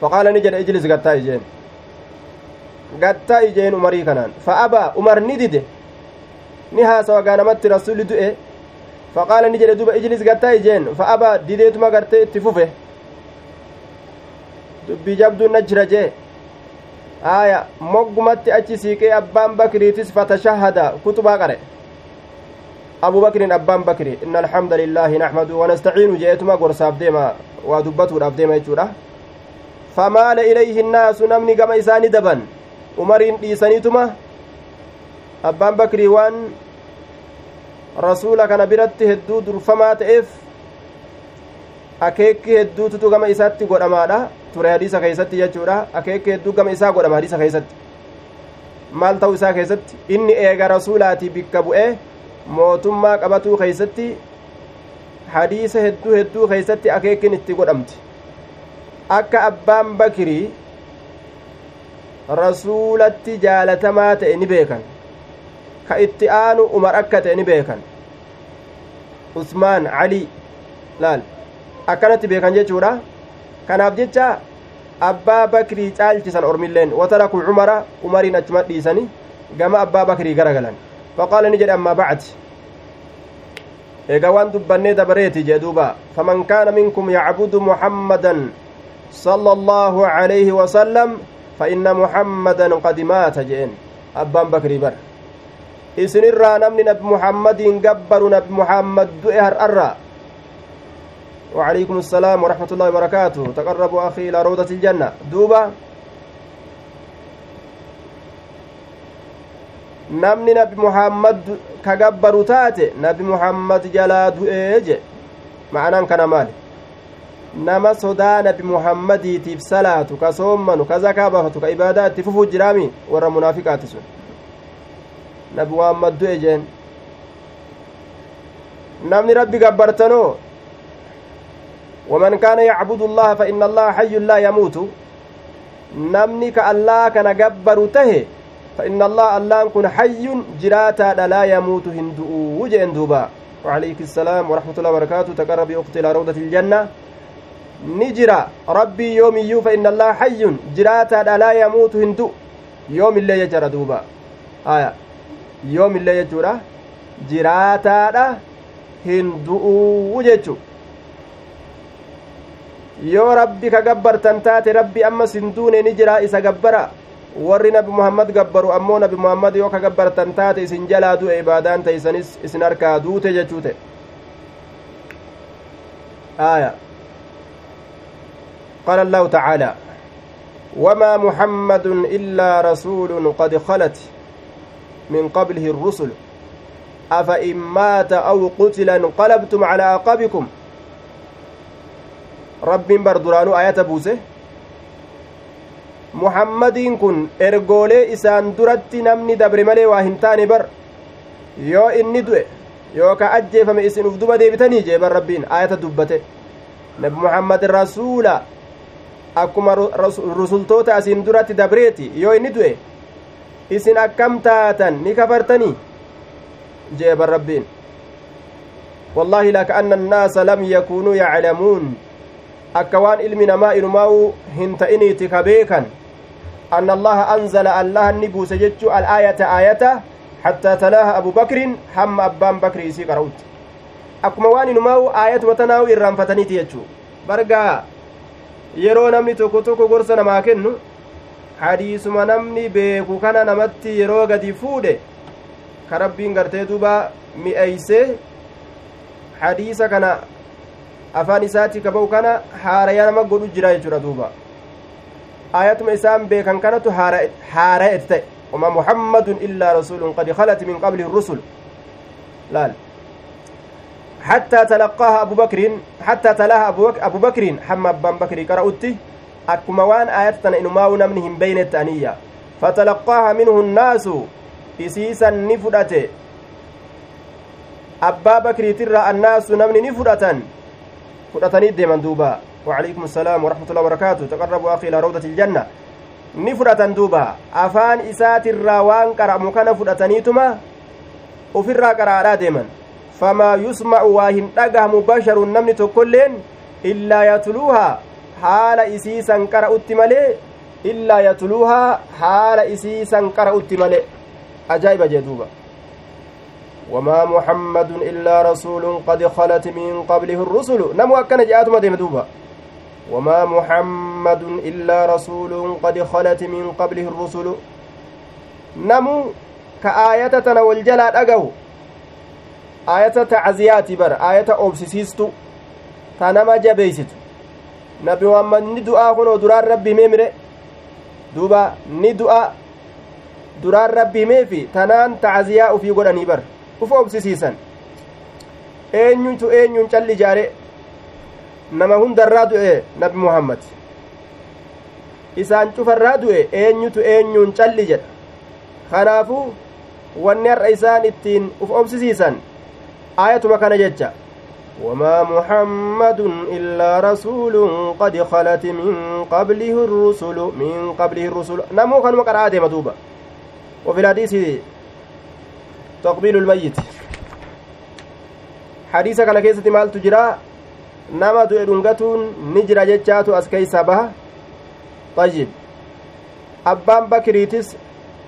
فقال نجد اجلس قتا إجين قتا إجين عمري كنان فأبى عمر gaa namatti rasuli du'e faqaala ni jedhe duba ijlis gattaa ijeen fa aba dideetuma gartee itti fufe dubbii jabduun na jira jee aya moggumatti achi siiqee abbaan bakriitis fatashahada kutubaa qare bakrin abbaan bakri inna alhamda lillaahi naxmadu wanastaciinu je'etuma gorsaaf deema waa dubbatuudhaaf deema jechuudha famaala ilayhi innaasu namni gama isaani daban umariin dhiisaniituma abbaan bakrii waan rasuula kana biratti hedduu durfamaa ta'eef akeekki hedduututu gama isaatti godhamaadha ture hadiisa keeysatti jechuudha akeekki hedduu gama isaa godhama hadiisa keeysatti maal ta'u isaa keessatti inni eega rasuulaatii bikka bu'ee mootummaa qabatuu keeysatti hadiisa hedduu hedduu keeysatti akeekin itti godhamti. Akka abbaan bakirii rasuulatti jaalatamaa ta'e ni beekan. Ka itti aanu umar akka ta'e ni beekan. Usmaan calii laal. Akkanatti beekan jechuudha. Kanaaf jecha abbaa bakrii caalchisan ormilleen wataraku cumara umariin achuma dhiisani gama abbaa bakrii gara galan ammaa bacdi eega waan dubbannee dabareeti jee duuba faman kaana minkum yacbudu muhammadan صلى الله عليه وسلم فإن محمدا قد مات جئن أبان بكري بر isinirraa namni nabi muhammadiin gabbaru nabi muhammad du'e har'arra وعليكم السلام ورحمة الله وبركاته تقربوا أخي إلى روضة الجنة دوبا namni nabi muhammad ka gabbaru taate nabi muhammad jalaa du'ee je ma'anaan kana maali nama sodaa nabi muhammadiitiif salaatu ka soommanu ka zakaa baafatu ka ibaadaa itti fufuu jiraami warra munaafiqaati sun nabi muhammad du'e jeen namni rabbi gabbartanoo waman kaana yacbudu allaha fa inna allaha hayyun laa yamuutu namni ka allaa kana gabbaru tahe allaha allaan kun hayyun jiraataadha laa yamuutu hin du'uu jeen duuba وعليك السلام ورحمة الله وبركاته تقرب أختي إلى روضة الجنة نجرى ربي يوم يو فإن الله حي جراتا لا يموت هندو يوم اللي يجرى دوبا آية yoomillee jechuudha jiraataadha hin du'uu jechu yoo rabbi ka gabbartan taate rabbi ammas hin duune ni jira isa gabbara warri nabi muhammad gabbaru ammoo nabi muhammad yoo ka gabbartan taate isin jalaa du'e ibaadaan taysanis isin harkaa duute jechuute آية قال الله تعالى وما محمد إلا رسول قد خلت من قبله الرسل أفإن مات أو قتل انقلبتم على أعقابكم rabbiin bar duraanuu ayata buuse muhammadiin kun ergoolee isaan duratti namni dabre malee waa hin taane bar yoo inni du'e yookaa ajjeefame isin uf duba deebitanii jeeban rabbiin ayata dubbate nabi muhammad rasuula akkuma rusultoota asiin duratti dabreeti yoo inni du'e isin akkam taatan ni kafartanii jeeban rabbiin wallaahi lakaanna annaasa lam yakuunuu yaclamuun akka waan ilmi namaa inumaa'uu hin ta'iniiti ka beekan anzala allaha ni buuse jechuu al'aayata aayata hattaa talaaha abu bakrin hamma abbaan bakri isii qara'utti akkuma waan inumaa'u aayatuma tanaa'u irraanfataniiti jechuu bargaa yeroo namni tokko tokko gorsa namaa kennu hadiisuma namni beeku kana namatti yeroo gadi fuudhe ka rabbiin gartee duba mi'eeysee hadiisa kana afaan isaatti ka ba'u kana haarayaa nama godhu jira jechuudha duuba aayatuma isaan beekan kanatu haara'et ta'e وما محمد إلا رسول قد خلت من قبله الرسل. لا حتى تلقاها أبو بكر حتى تلاها أبو بكر, أبو بكر حمى أبان بكر قرأت أكما وان آياتنا إنما ونمنهم بين التأنية. فتلقاها منه الناس إسيسا نفدته. أبا بكر ترى الناس نمني نفدة فدتني ديما دوبا. وعليكم السلام ورحمة الله وبركاته تقربوا أخي إلى روضة الجنة ni fudhatan duuba afaan isaatirraa waan qara'amu kana fudhataniituma ufirraa qara'aadhaa deeman famaa yusma'u waa hin dhagahamu basharun namni tokkoilleen illaa yatluuhaa haala isiisan qara'utti malee illaa yatluuhaa haala isiisan qara'utti malee ajaa'iba jee duuba وما محمد إلا رسول قد خلت من قبله الرسل نمو أكن جاءتما ديم دوبا وما محمد إلا رسول قد خلت من قبله الرسل. نمو كآية تنول جلال أقو. آية تعزيات بر. آية أوبسيسيستو تنما جبيست. نبي محمد ندعا خنو درار ربي ميمري دوبا ندعا duraan rabbii meefi tanaan tacziyaa ufii godhanii bar uf obsisiisan eenyutu eenyuun calli jaare nama hundarraa du'e nabi muhammad isaan cufarraa du'e eenyutu eenyuun calli jedha kanaafuu wanni har'a isaan ittiin uf obsisiisan aayatuma kana jecha وما محمد إلا رسول قد خلت من قبله الرسل من قبله الرسل نمو كان مقرأ ديما دوبا وفي الحديث تقبيل الميت حديث كان كيسة مال nama du'e dhungatuun ni jira jechaatu as keeysaa baha طيب abbaan bakiriitis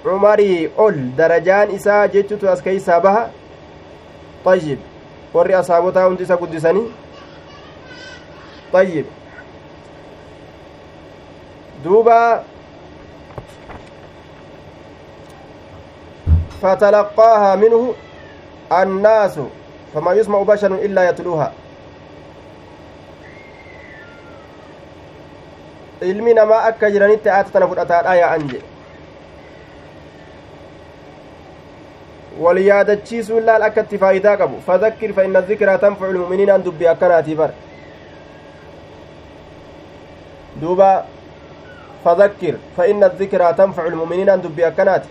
cumarii ol darajaan isaa jechutu as keeysaa baha طيب warri asaabotaa hundi isa guddisanii طيب duuba فتلقاها منه الناس فما يسمع بشر إلا يتلوها ilmi namaa akka jiranitti aata tana fudhataadha yaa'an jedhe wal yaadachiisuun laal akka itti faayidaa qabu fadakkir fa inna zikraa tanfacu lmu'miniinaan dubbi akkanaatii bar duuba fadakkir fa inna zikraa tanfacu lmu'miniinaan dubbi akkanaati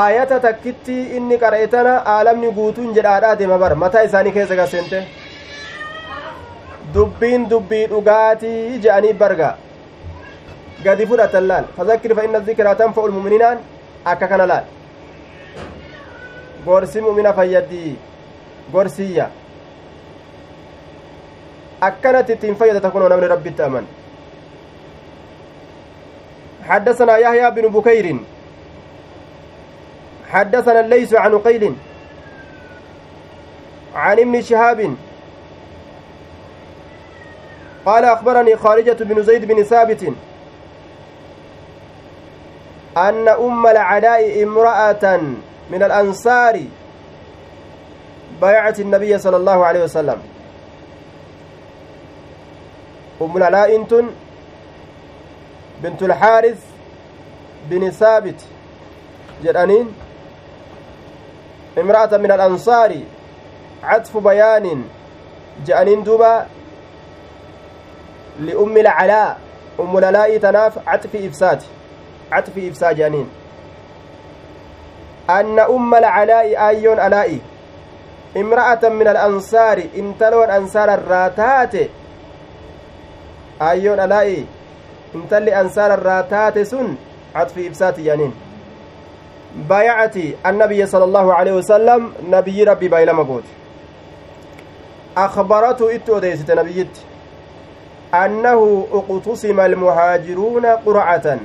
aayata takkitti inni qara'e tana aalamni guutuun jedhaadhaa deema bar mataa isaanii keessa gaseente dubbiin dubbii dhugaatii je'anii barga gadi fudhatan laal fazakkir fa inna zikraa tanfa'u lmu'miniinaan akka kana laal gorsi mu'mina fayyaddi gorsiyya akkanatti ittiin fayyadata kunoo namni rabbitti aman حدثنا يحيى بن بكير حدثنا الليث عن قيل عن ابن شهاب قال أخبرني خارجة بن زيد بن ثابت أن أم العلاء امرأة من الأنصار بايعت النبي صلى الله عليه وسلم. أم العلاء انتن بنت الحارث بن ثابت. جرانين امرأة من الأنصار. عطف بيان. جانين دوبا. لأم العلاء أم العلاء تناف عطف إفساد عطف إفساد جانين alcalaa'i aayyoon alaa'i imra'atan min alansaari intaloon ansaara irraa taate aayyoon alaa'i intalli ansaara irraa taate sun catfi ibsaati yaaniin baayacati annabiyya sala allahu aleyhi wasalam nabiyyi rabbii baay'ilama goote أخبرته إتو أديست نبيت أنه اقتسم المهاجرون قرعة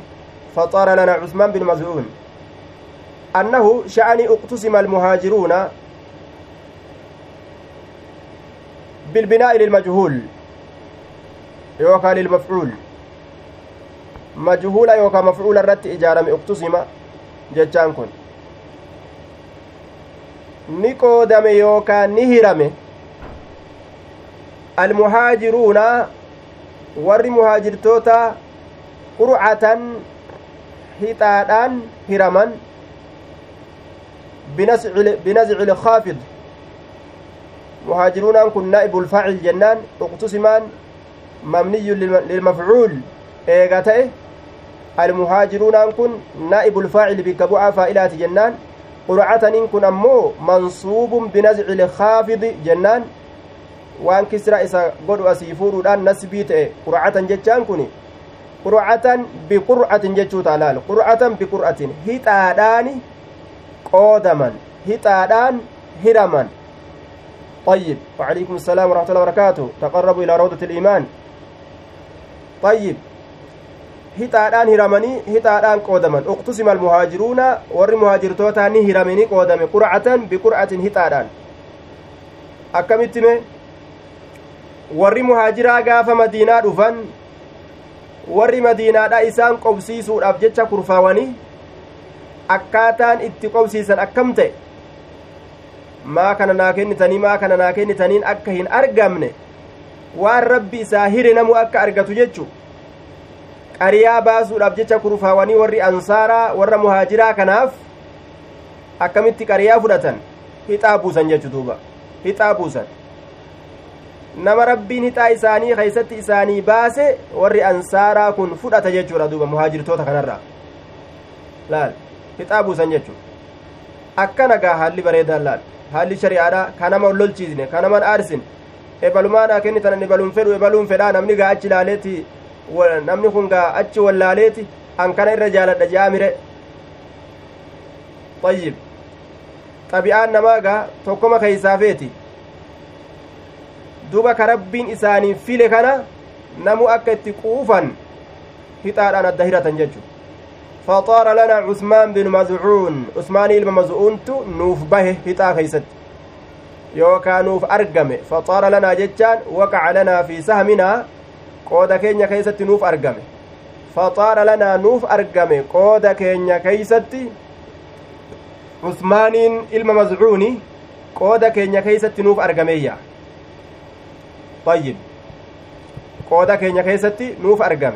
فطار لنا عثمان بن مزعون. أنه شأن اقتسم المهاجرون بالبناء للمجهول يوكا للمفعول مجهول يوكا مفعول الرت إجارة اقتسم جتشان كن ni qoodame yookaan ni warri muhaajirtoota qurcatan hixaadhaan hiraman binazci ilkaafid muhaajiruunaan kun naa'ibu lfaacil jennaan uqtusimaan eega ta'e almuhaajiruunaan kun naa'ibu lfaacil bikka bu'aa faa'ilaati jennaan qurcataniin kun ammoo mansuubun binazci ilkaafidi jennaan waan kisra isa godhu asii fuudhuudhaan nasbii ta'e qurcatan jechaan kun qurcatan biqur'atin jechuu taalaal qur'atan biqur'atin hixaadhaani qoodaman hixaadhaan hiraman طيب وعليكم السلام ورحمة الله وبركاته تقربوا إلى روضة الإيمان طيب hixaadhaan hiramanii hixaadhaan qoodaman uqtusima almuhaajiruuna warri muhaajirtootaa ni hiramanii qoodame qurcatan biqur'atin hixaadhaan akkamitti me warri muhaajiraa gaafa madiinaa dhufan warri madiinaadha isaan qobsiisuudhaaf jecha kurfaawanii akkaataan itti qobsiisan akkam ta'e maa kana naa kennitanii maa kana naa kennitaniin akka hin argamne waan rabbi isaa hire namu akka argatu jechu qariyaa baasuudhaaf jecha kurfaawanii warri ansaaraa warra muhaajiraa kanaaf akkamitti qariyaa fudhatan hixaa buusan jechu duuba hixaa buusan nama rabbiin hixaa isaanii keeysatti isaanii baase warri ansaaraa kun fudhata jechuudha duuba muhaajirtoota kanarraa laal hixaa buusan jechuudha akkana gaa haalli bareedaan laal haalli shari'aadha ka nama lolchiisne ka naman aarsin ebalumaadha kennitanan ebaluun fedhu ebaluun fedhaa namni gaa achi laaleeti namni kun gaa achi wallaaleeti an kana irra jaaladha jaamire ayyib xabi'aan namaa gaa tokkoma keeysaafeeti duba ka rabbiin isaaniif file kana namu akka itti quufan hixaadhaan adda hiratan jechu فطار لنا عثمان بن مزعون عثمان المزعونت نوف به هتا كيست يوكا نوف أرقم فطار لنا جتان وقع لنا في سهمنا قود كينيا كيست نوف أرقم فطار لنا نوف أرقم قود كينيا كيست عثمان المزعوني قود كينيا كيست نوف أرقمية طيب قود كينيا كيست نوف أرقم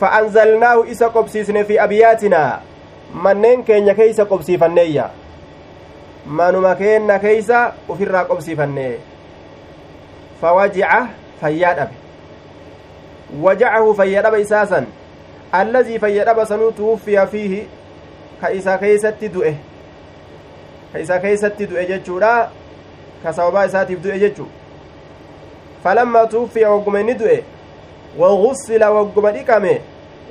فأنزلناه إسا قبسيسن في keenya keeysa qobsiifanneeyya manuma keenna keeysa ufirraa qobsiifanne fawajica fayyaa dhabe wajacahu fayya dhaba isaasan allazii fayya dhaba sanuu tuwuffiya fiihi ka isa keeysatti du'e ka isa keeysatti du'e jechuudha ka sababaa isaatiif du'e jechu falammaa tuwuffiya wagguma inni du'e wagussila wagguma dhiqame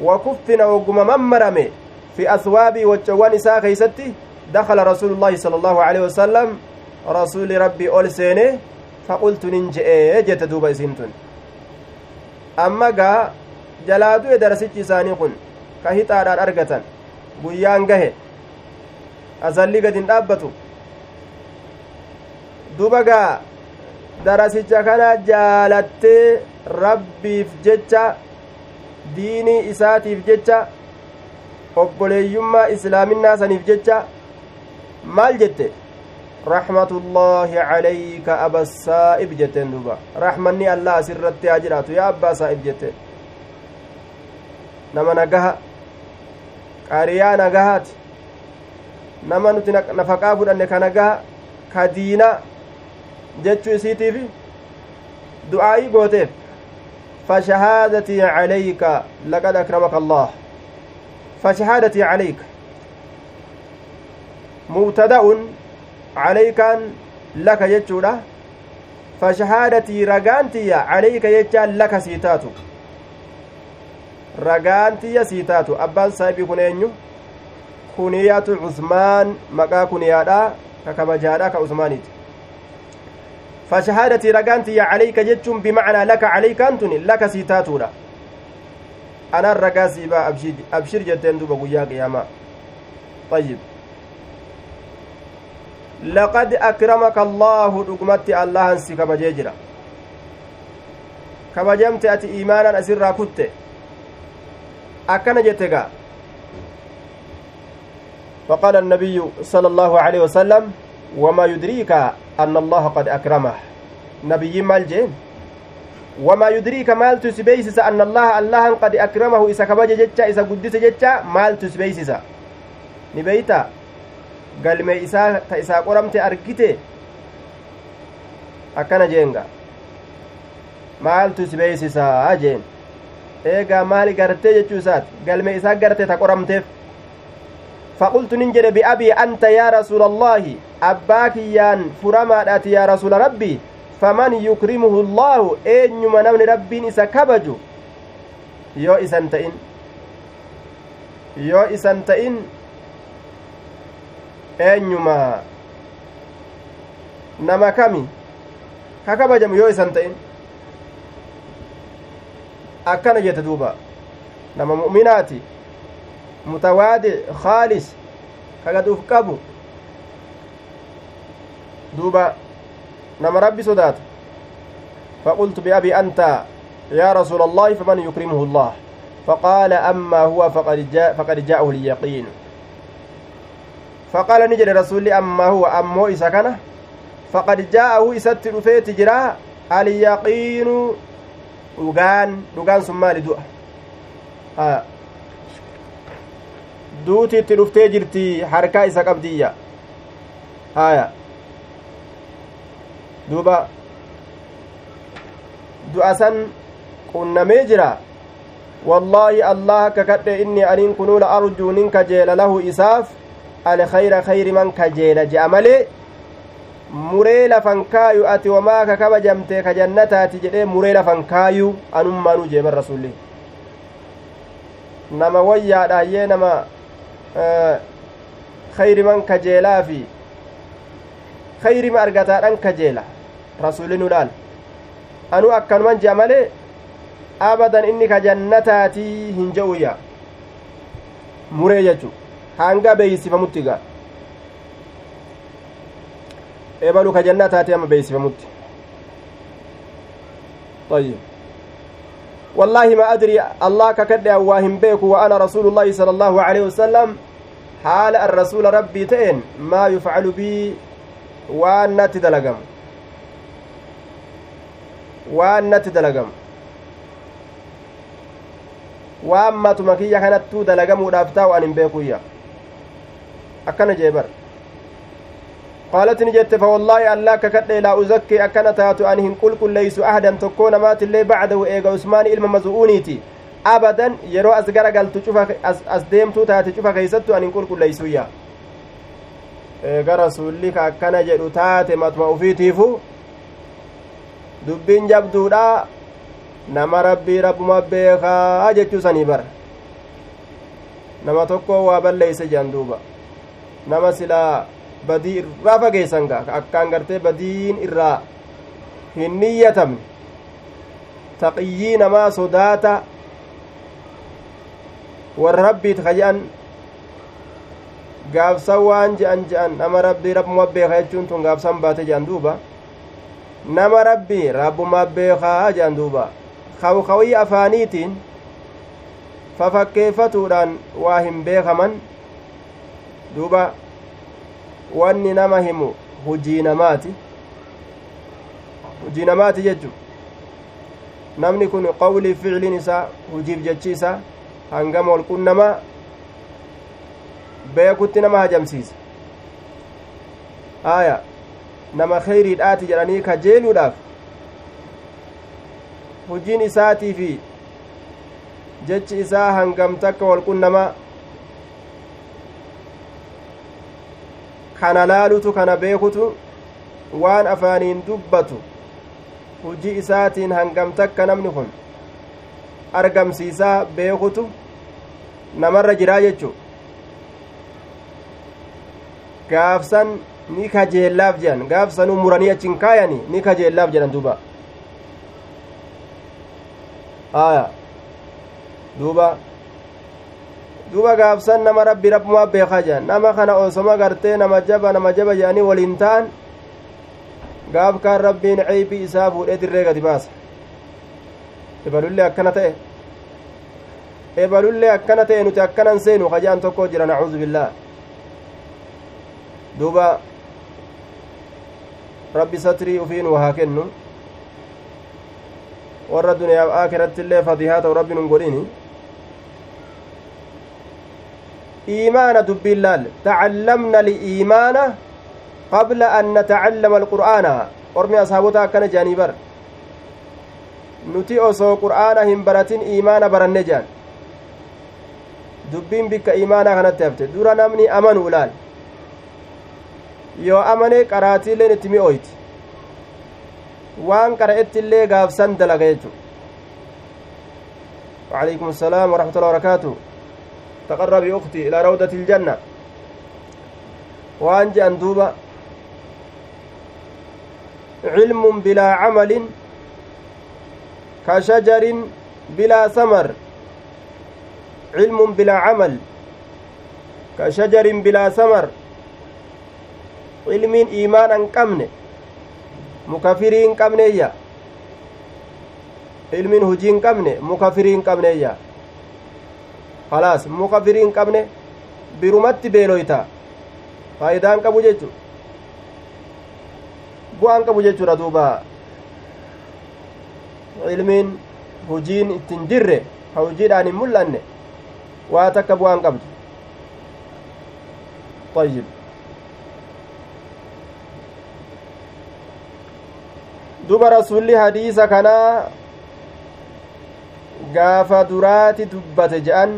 wakuffina wagguma mammarame في أثواب وجوان إساء كيستي دخل رسول الله صلى الله عليه وسلم رسول ربي أول سينه فقلت ننجئ جت دوبا سنتون أما قا جلادو درسيتي ساني كن كهتاران أرغتان guyyaan gahe asalli gad hin dhaabbatu duba gaa darasicha kana jaalattee rabbiif jecha diinii isaatiif jecha obboleeyyummaa islaaminaa saniif jecha maal jette raxmatullaahi calayka aba saa'ib jetteen duuba raxmanni allah asirratti haa jiraatu yaa abbaa saa'ib jette nama nagaha qariyaa nagahaati nama nuti nafaqaa fudhanne ka nagaha jechuu isiitiif du'aa'ii gooteef fashahaadatii calayka laqad akramaka allah فشهادتي عليك mubtada'un calaykaan laka jechuudha fashahaadatii ragaantiyya calayka jechaan laka sii taatu ragaantiyya sii taatu abbaan saahibii kun eenyu kuniyaatu cusmaan maqaa calayka jechuun bimacnaa laka calaykaan tun laka sii taatuudha anaan ragaa siibaa abshir jetteen duba guyyaa qiyaamaa ayyib laqad akramaka allaahu dhugumatti allahan si kabajee jira kabajamte ati iimaanan asirraa kutte akkana jette gaa فقال النبي صلى الله عليه وسلم وما يدريك أن الله قد أكرمه نبي مال جين وما يدريك مال تسبيسس أن الله الله قد أكرمه إذا كبج جتة إذا قدس جتة مال تسبيسس نبيتا galme isaa ta isaa qoramte argite akkana jeenga maaltu si beeysisaa jeen eegaa maali gartee jechuu isaati galme isaa garte ta qoramteef فقلت ننجر بأبي أنت يا رسول الله أباك يان فرما يا رسول ربي eenyuma namni rabbiin isa kabaju yoo isan ta'in yoo isan ta'in eenyuma nama kami ka kabajamu yoo isan ta'in akkana jette duuba nama mu'minaati mutawaadi khaalis kagaduuf qabu duuba nama rabbi sodaatu فقلت بأبي أنت يا رسول الله فمن يكرمه الله؟ فقال أما هو فقد, جاء فقد جاءه اليقين. فقال نجري رسول أما هو أمو إسكنه فقد جاءه إسات رفيت جرا اليقين dhugaan dhugaan sun maali du'a duuti itti dhuftee jirti harkaa isa qabdiyya haya duuba du'a san qunnamee jira wallaahi allah akka kadhe inni aniin kunuu la arjuu nin kajeela lahu isaaf alkhayra khayri man kajeela je'a malee muree lafan kaayu ati wamaa ka kabajamte ka jannataati jedhee muree lafan kaayu anummaanuu jeeban rasulli nama wayyaadhaayyee nama khayriman kajeelaa fi kayrima argataadhan kajeela rasuli nu laal. Anuu akkanuman jea malee abadan inni ka jannataatii hin je'uyya muree jechu hanga beeysifamutti ga ebalu ka jannataati ama beeysifamutti ayyib والله ما أدري الله ككد أواهم بيك وأنا رسول الله صلى الله عليه وسلم حال الرسول ربي تئن ما يفعل بي waan natti dalagamu waan natti dalagamu waan matuma kiyya kanattuu dalagamuudhaaf taa'u an bar qaalat ni jette fawallaahi allaa kakadhe laa uzakkii akkana taatu ani hin qulqulleeysu ahadan tokkoo namaatiillee bacdahu eega usmaani ilma mazu'uuniiti abadan yeroo as gara galtu cufa as deemtuu taate cufa keeysattu ani hin qulqulleeysuyya eega rasuulli ka akkana jedhu taate matuma ufiitiifu dubbiin jabduudha nama rabbii rabbuma beekaa jechuu sanii bara nama tokko waa balleeyse jedhan duuba nama badii irraa fageessan gaa akkaan gartee badiin irraa hin niyyatamne taqiyyii namaa sodaata warra rabbiit ka jedhan gaafsan waan je'an je'an nama rabbii rabbuma beekaa jechuun tun gaafsan baate je'an duuba. Nama rabbii rabbuma beekaa je'an duuba. Kawkawii afaaniitiin fafakkeeffatuudhaan waa hin beekaman duuba wanni nama himu hujii namaati hujii namaati jechu namni kun qawlii ficliin isaa hujiif jechi isaa hangama wal qunnamaa beekutti nama hajamsiisa aya nama kheyriidhaati jedhanii kajeeluudhaaf hojiin isaatii fi jechi isaa hangam takka walqunnamaa kana laalutu kana beekutu waan afaaniin dubbatu hujii isaatiin hangam takka namni kun argamsiisaa beekutu namarra jiraa jechu gaafsan ni kajeellaaf jedhan gaafsanuu muranii achin kaayanii ni kajeellaaf jedhan duuba aya duuba duba gaafsan nama rabbi rabbumaa beekaa jedhan nama kana osoma gartee nama jaba nama jaba jedhanii waliin ta'an gaaf kaan rabbiin ceeybii isaa fuudhee dirree gadi baasa ebalullee akkana ta'e ebalullee akkana ta'e nuti akkanan seenu kajaan tokko jira nacuudu billaah duuba rabbi satrii ufiin waa kennu warra duniyaaf aakiratti fadihaa ta'u rabbi nun godhini dubbiin laal tacallamna liimaana qabla an natacallama alqur'aana ormi ashaabota akkana jedhanii bar nuti osoo qur'aana hin baratin iimaana baranne jedhan dubbiin bikka iimaanaa kanatti hafte dura namni amanu laal yoo amane qaraatiileen itti mi'ooyti waan qara'etti illee gaafsan dalaga jechu وعليكم السلام ورحمة الله وبركاته تقربي أختي إلى روضة الجنة. وأنج أندوبة علم بلا عمل كشجر بلا ثمر. علم بلا عمل كشجر بلا ثمر. علم إيمانا قمن مكفرين ilmin hujii hin qabne muka firii hin qabneeyya birumatti beeloyta faayidaan qabu jechu bu'aan qabu jechuudha duuba ilmiin hujiin ittin jirre ka hujiidhaan hin mul'anne waa takka bu'aan qabdu طيب duba rasulli hadiisa kanaa gaafa duraati dubbate je'an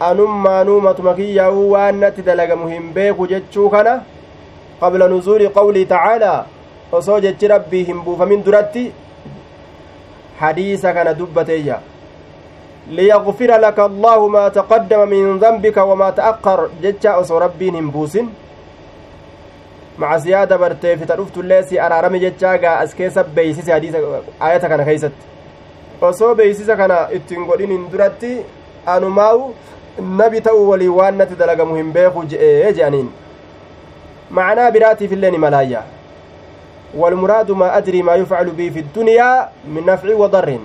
anummaanuu matuma kiyyaa'uu waan natti dalagamu hin beeku jechuu kana qabla nuzuuli qawlii tacaalaa osoo jechi rabbii hin buufamin duratti hadiisa kana dubbateeyya liyagfira laka allaahu maa taqaddama min dambika wamaa ta'aqqar jecha osoo rabbiin hin buusin macasiyaa dabartee fita dhuftullee si araarame jechaa gaa as keessa beeysise hadiisa ayata kana keeysatti osoo beeysisa kana ittiin godhinin duratti anumaawu nabi ta'uu walii waan natti dalagamu hin beeku je'ee je'aniin معناه براتي في الليل ملايا والمراد ما أدري ما يفعل به في الدنيا من نفع وضر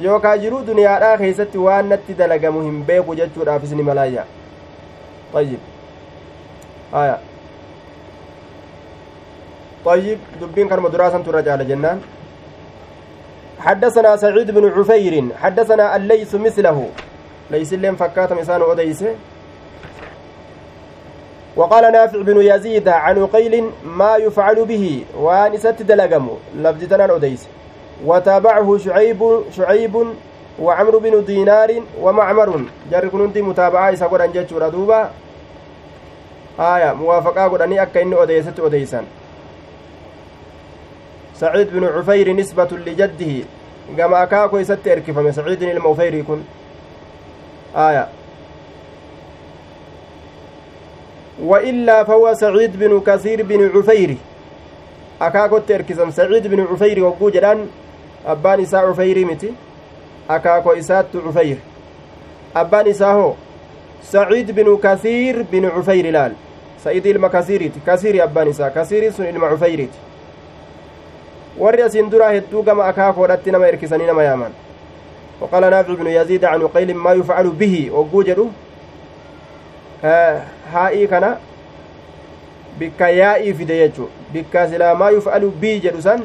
yookaa jiruu duniyaadhaa keeysatti waan natti dalagamu hin beeku jechuudhaaf isni malaayya طيب آية طيب دبين كان مدراسة ترجع جنان حدثنا سعيد بن عفير حدثنا الليث مثله ليس اللين فكات مسان أديسه وقال نافع بن يزيد عن عقيل ما يفعل به وان ست دلقم لفظتنا أديس وتابعه شعيب شعيب وعمر بن دينار ومعمر. جار كنتي متابعة إسا قد أنجت ردوبا آية موافقة قد أني أكا إني أديست سعيد بن عفير نسبة لجده. كما أكاكو يست إركفم سعيد الموفير يكون آية. وإلا فهو سعيد بن كثير بن عفير. أكاكوت إركزم. سعيد بن عفير وقو جدان. أبان إساء عفير متي. أكاكو إساء عفير. أبان إساء هو. سعيد بن كثير بن عفير لال. سعيد إلما كثيرت كثير أبان إساء كثير سن إلما عفيرت warri asiin duraa hedduu gama akaakoodhatti nama erkisanii nama وقال نافع بن يزيد عن قيل ما يفعل به haa'ii kana bikka yaa'ii fide jechu bikka silaa maa yuf'alu bii jedhu san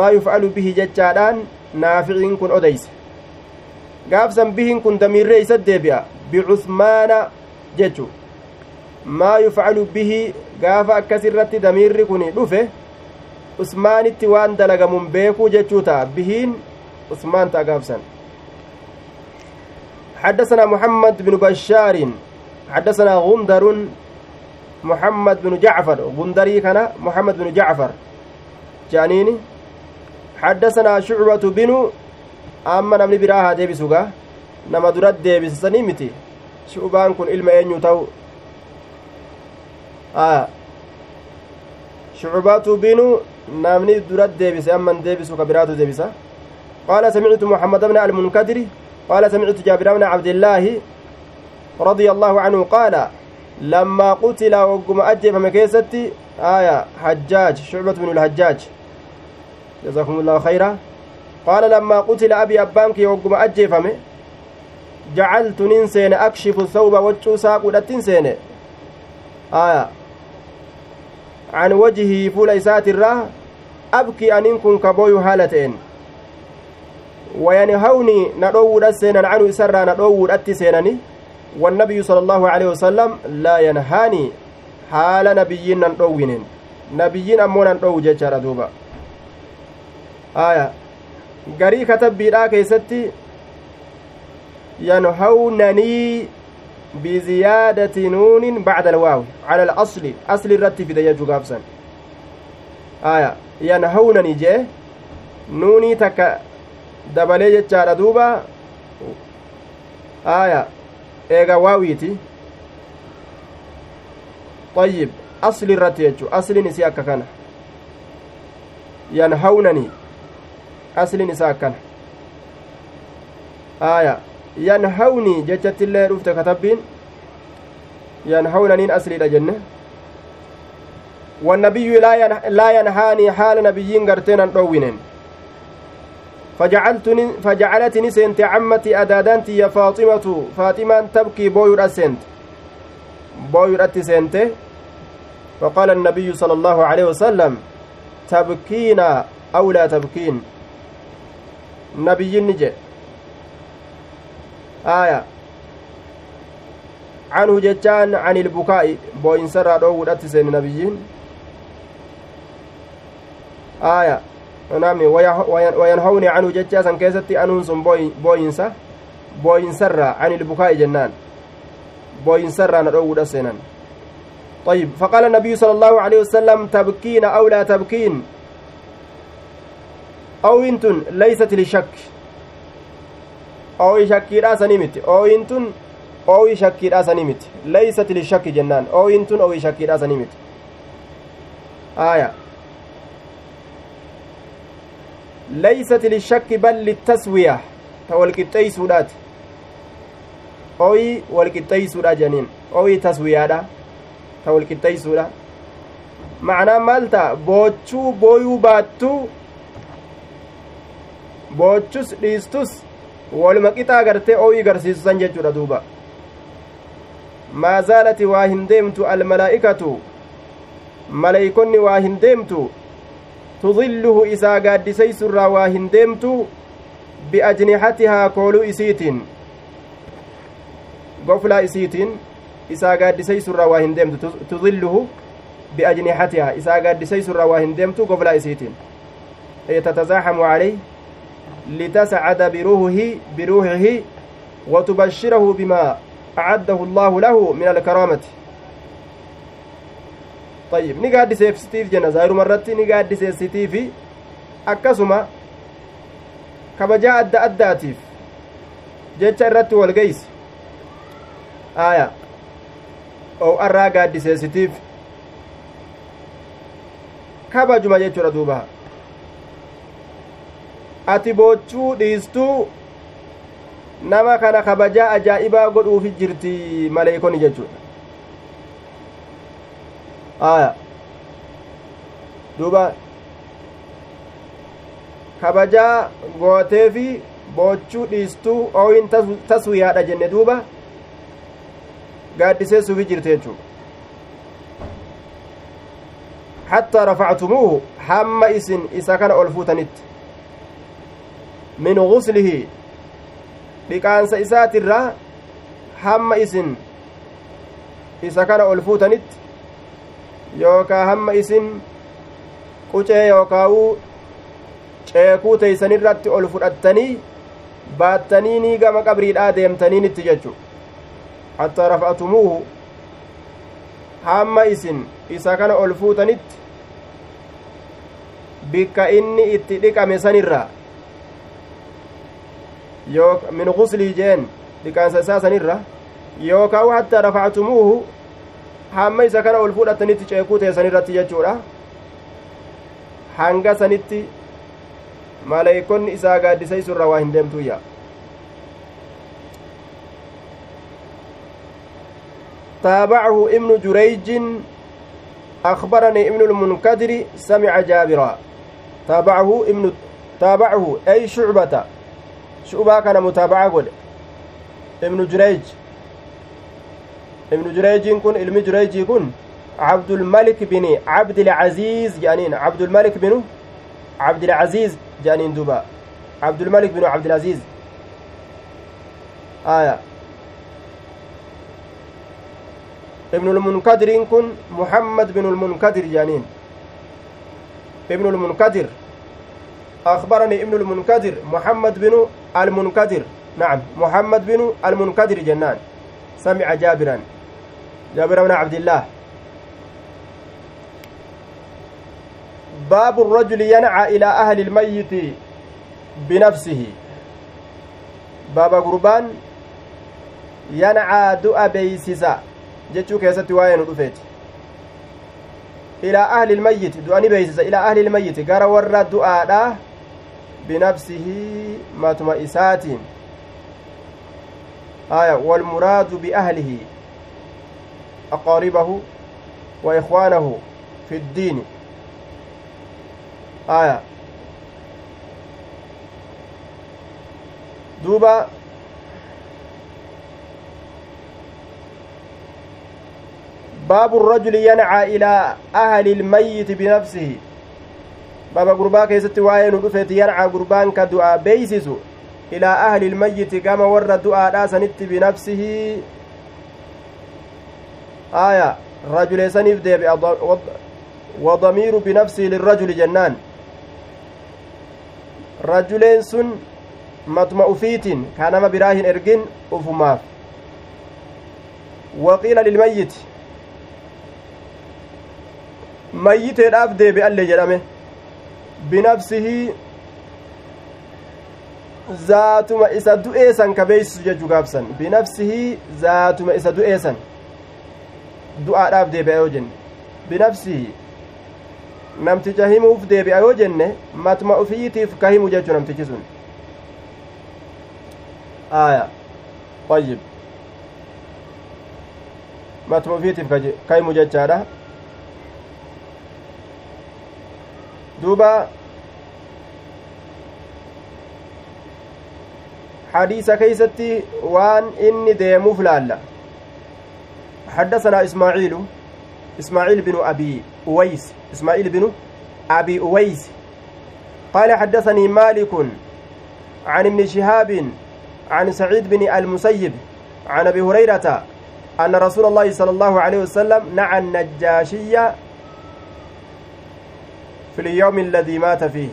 maa yuf'alu bihi jechaadhaan naaficiin kun odeyse gaafsan bihin kun damiirree isa deebi'a bicusmaana jechu maa yuf'alu bihi gaafa akkas irratti damiirri kun dhufe usmaanitti waan dalagamun beekuu jechuu ta'a bihiin ta'a gaafsan حدثنا محمد بن بشار حدثنا غندر محمد بن جعفر. غندري كان محمد بن جعفر. جانيني. حدثنا شعبة بن أما نمني براها ديبسوغا. نما درات ديبس سنيمتي شعبان كن إلما أين يتو آه. شعبة بن نمني درات ديبس أما ديبسو كبراتو ديبسا. قال سمعت محمد بن المنكدر قال سمعت جابر بن عبد الله رضي الله عنه قال لما قتل وقم أجف مكيستي آية حجاج شعبة بن الحجاج. جزاكم الله خيرا. قال لما قتل أبي أبانك وقم أجفمه جعلت ننسين أكشف الثوب وجو ساق ودتنسين آية. عن وجهه فول إسات الراه أبكي أن كن كبوي هالتين وينهوني ندوود السينان عنه سرا ندوود أتسينني والنبي صلى الله عليه وسلم لا ينهاني حال نبيين ندوين نبيين أمون ندو جيشارة دوبا آية garii katabbiidhaa keeysatti yanhawnanii biziyaadati nuunin bacda alwaawi cala alasli asli irratti fida jechuu gaafsan aya yanhawnanii jee nuunii takka dabalee jechaadha duuba aya eega waawiiti طيب أصل الرتيج أصل نسي أكا كان ينهونني asliin isaa akkana aya yanhawni jechattillee dhufte katabbiin yanhawnaniin asliidha jenne والنبي لا ينهاني حال نبيين قرتين أن فجعلتني فجعلتني سنت عمتي أدادانتي يا فاطمة. فاطمة تبكي بوير أسنت بوير أتسنت فقال النبي صلى الله عليه وسلم تبكينا أو لا تبكين؟ nabiyyinni jedhe aya canhu jechaan can ilbukaa'i boo'insarraa dhoowwudhatti seeni nabiyyiin aya nami wayanhawni canhu jechaa san keessatti anuun sun booyinsa booyinsarraa can ilbukaa'i jennaan booyinsarraa na dhoowwudha seenan طيب فقال النبي صلى الله عليه وسلم تبكين أو لا تبكين ooyin tun leeysat lishakki ooyi shakkiidhaa sanii miti ooyin tun ooyi shakkiidhaa sanii miti leeysat lishakki jennaan ooyin tun ooyi shakkiidhaa sanii miti aya bal litaswiya ta walqixxeeysuudhaati ooyi walqixxeeysuudha jeniin ooyi taswiyaadha ta walqixxeeysuudha macnaan maal ta'a boochuu booyuu baattuu boochus dhiistus waluma qixaa gartee oo'ii garsiisusan jechuudha duuba maa zaalati waa hin deemtu almalaa'ikatu maleeykonni waa hin deemtu gaaddiseysurraa waa hin deemtu biajnihatihaa kooluu isiitiin goflaa isiitiin isaa gaaddiseysurraa waa hin deemtu tudilluhu biajnihatihaa isaa gaaddiseysurraa waa hin deemtu goflaa isiitiin tatazaaxamu caleyh لتسعد بروحه بروحه وتبشره بما أعده الله له من الكرامة طيب ni gaaddiseefsitiif jenna zaayiruma irratti ni gaaddiseessitiifi akkasuma kabajaa adda addaatiif jecha irratti walgeysi aya ow'arraa gaaddiseessitiif kabajuma jechuudha duuba ati boochuu dhiistuu nama kana kabajaa ajaa'ibaa godhuufi jirti maleeykonni jechuudha aya duuba kabajaa gooteefi boochuu dhiistuu ooyin taswiyaadha jenne duuba gaaddiseessuufi jirti jechuudha hattaa rafactumuuhu hamma isin isa kana ol fuutanitti min guslihi dhiqaansa isaatirraa hamma isin isa kana ol fuutanitti yookaa hamma isin qucee yookaa'uu ceekuu teeysanirratti ol fudhattanii baattanii ni gama qabriidhaa deemtaniinitti jechu hattaa rafa'atumuuhu hamma isin isa kana ol fuutanitti bikka inni itti dhiqame sanirraa min guslii jeen dhiqaansa isaa sanirra yookaan hattaa rafa'atumuuhu hamma isa kana ol fuudhatanitti ceekuu teessan irratti jechuudha hanga sanitti maleeykonni isaa gaaddiseysu irra waa hin deemtuyya تابعه ابن جريج أخبرني ابن المنكدر سمع جابرا تابعه ابن تابعه أي شعبة شعبة كان متابعة قد ابن جريج ابن جريج كن علم جريج كن عبد الملك بن عبد العزيز جانين. عبد الملك بن عبد العزيز جانين دوبا. عبد الملك بن عبد العزيز. آية. ابن المنكدر كن محمد بن المنكدر جانين. ابن المنكدر. أخبرني ابن المنكدر محمد بن المنكدر. نعم محمد بن المنكدر جنان. سمع جابرا. جابر بن عبد الله باب الرجل ينعى إلى أهل الميت بنفسه باب قربان ينعى دؤ بيسسا jechuu keessatti waa'ee nu dhufeeti ilaa ahli ilmayyiti du'ani beeysisa ilaa ahli ilmayyiti gara warra du'aadha binafsihi matuma isaatiin aya walmuraadu wa ikwaanahu fi ddiini aya duuba باب الرجل ينعى إلى أهل الميت بنفسه. بابا قربا كيست واين ودفت ينعى قربان كدعاء بيسس إلى أهل الميت كما ور دعاء راسنت بنفسه. آية رجل سنف ديب وضمير بنفسه للرجل جنان رجلين سن مطمئ فيت كانما براهن إرجن أفماف وقيل للميت mayyiteedhaaf deebi'allee jedhame binafsihii zaatuma isa du'eesan ka beeysisu jechuu gaabsan binafsihii zaatuma isa du'eesan du'aadhaaf deebi'a yoo jenne binafsihii namticha himuuf deebi'a yoo jenne matuma ufiitiif ka himu jechuu namtichi sun aya ayyib matuma ufiitiif ka himu jechaadha duuba حديث كيستي وان إني ديموف لالا حدثنا إسماعيل إسماعيل بن أبي أويس إسماعيل بن أبي أويس. قال حدثني مالك عن ابن شهاب عن سعيد بن المسيب عن أبي هريرة أن رسول الله صلى الله عليه وسلم نعى النجاشية في اليوم الذي مات فيه.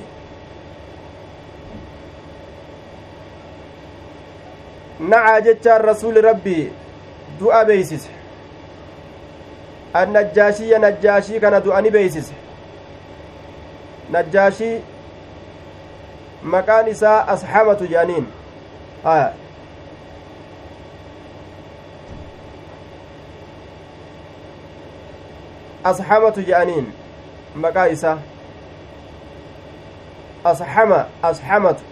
نعى جتشان رسول ربي دعا بيسس. النجاشي نجاشي كان دعاني بيسس نجاشي مكان isaa asxamatu jedhaniin haya asxamatu jedhaniin maqaa isaa asxama asxamatu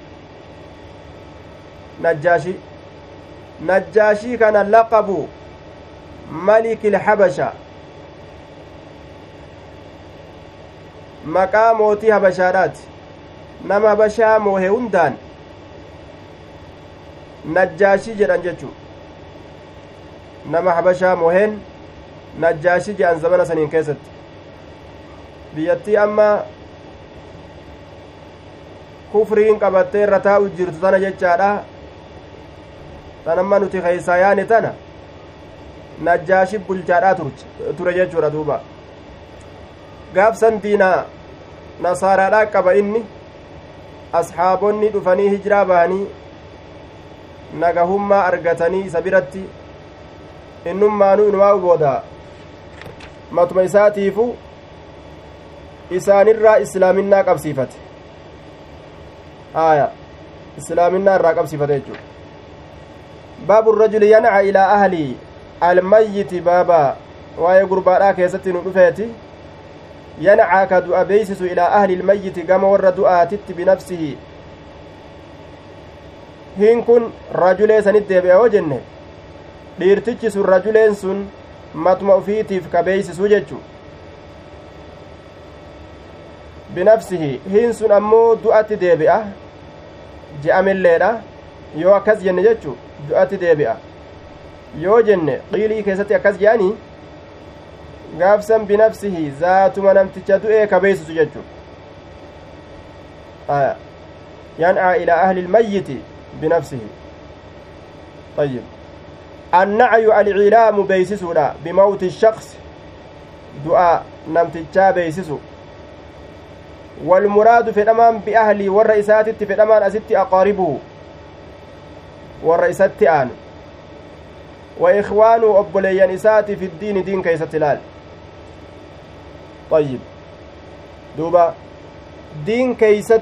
najjaashi najjaashii kana laqabu maliki ilhabasha maqaa mootii habashaadhaati nama habashaa moohe hundaan najjaashii jedhan jechuu nama habashaa mooheen najjaashii jedhan zamana saniin keessatti biyyattii amma kufriin qabattee irra taa'u jirtu tana jechaadha tanamma nuti keeysaa yaane tana najjaashi bulchaadhaa ture jechuudha duuba gaafsan diina nasaaraadhaa qaba inni asxaabonni dhufanii hijiraa bahanii nagahummaa argatanii isa biratti innummaanuu inumaa booda matuma isaatiifu isaanirraa islaaminaa qabsiifate. Aya islaaminaa irraa qabsiifate jechuudha. Baabu rajuli yanca ilaa ahlii almayyiti baaba waa'ee gurbaadhaa keessatti nu dhufeeti yancaa ka du'a beeysisu ilaa ahli ilmayyiti gama warra du'aatitti binafsihi hin kun rajulee sanit deebi'a yoo jenne dhiirtichi sun rajuleen sun matuma ufiitiif ka beeysisu jechu binafsihi hin sun ammoo du'atti deebi'a je'amilleedha yoo akkas jenne jechu du'atti deebi'a yoo jenne qiilii keessatti akkas je'anii gaafsan binafsihi zaatuma namticha du'ee ka beeysisu jechu yan'aa ilaa ahli ilmayyiti binafsihi. النعي العلام بيسسو لا بموت الشخص دعاء نمتجا بيسسو والمراد في الأمان بأهلي والرئيسات في الأمان أست أقاربه والرئيسات آن وإخوانه أبليان إسات في الدين دين كيس تلال طيب دوبا دين كيست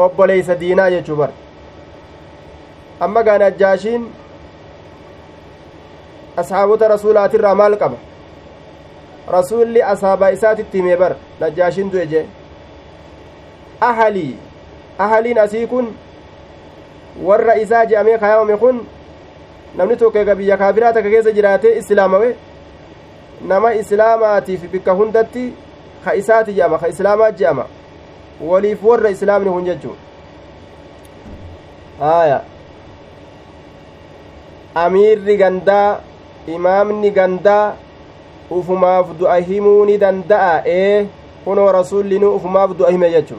أبليس دينا يجبر أما كان الجاشين asxaabota rasuulaatirraa maal qaba rasuulli asaabaa isaatitti himee bar najjaashin du'e jee ahalii ahaliin asii kun warra isaa je'amee kaayamame kun namni tokko eega biyya kaafiraa takka keessa jiraatee islaamawe nama islaamaatiif bikka hundatti ka isaati je'ama ka islaamaa je'ama waliif warra islaamni kun jechuu aya amiirri gandaa imaamni gandaa ufumaaf du'a himuu ni danda'a ee kunoo rasullinu ufumaaf du'a hime jechu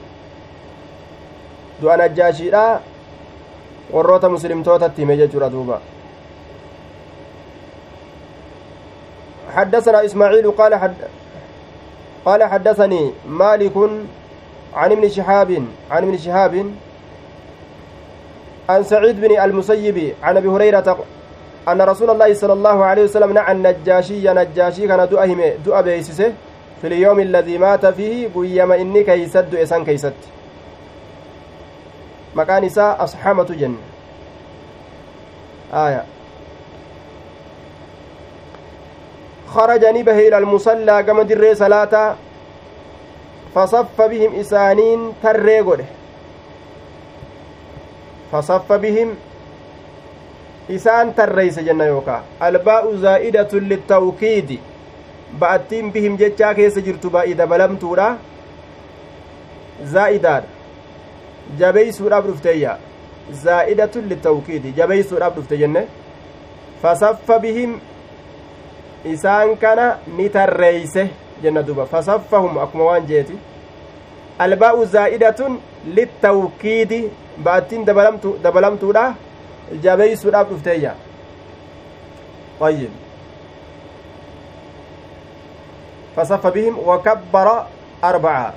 du'a najjaashiidha warroota muslimtootatti hime jechuudha duuba حدثنا إسماعيل قال حد قال حدثني مالك عن ابن شهاب عن ابن شهاب عن سعيد بن المسيب عن أبي هريرة أن رسول الله صلى الله عليه وسلم نعى النجاشي نجاشي كان همي دعا بيسسه في اليوم الذي مات فيه قيما إني كيسد إسان كيسد. مكان إساء أصحامة جن. آية. خرج نبه إلى المصلى كما دري صلاة فصف بهم إسانين تري فصف بهم isaan tarreeyse jenna yookaa albaa'u zaa'idatun littawkiidi ba'attiin bihim jechaa keessa jirtu baa'ii dabalamtuudha zaa'idaadha jabeeysuudhaaf dhufteeyya zaa'idatun littawkiidi jabeeysuudhaaf dhufte jenne fasaffa bihim isaan kana ni tarreeyse jenna duba fasaffahum akkuma waan jeeti albaa'u zaa'idatun littawkiidi ba'attiin dabalamtuudha jabeeysuudhaaf dhufteeyya طيب فصف بهم وكبر أربعة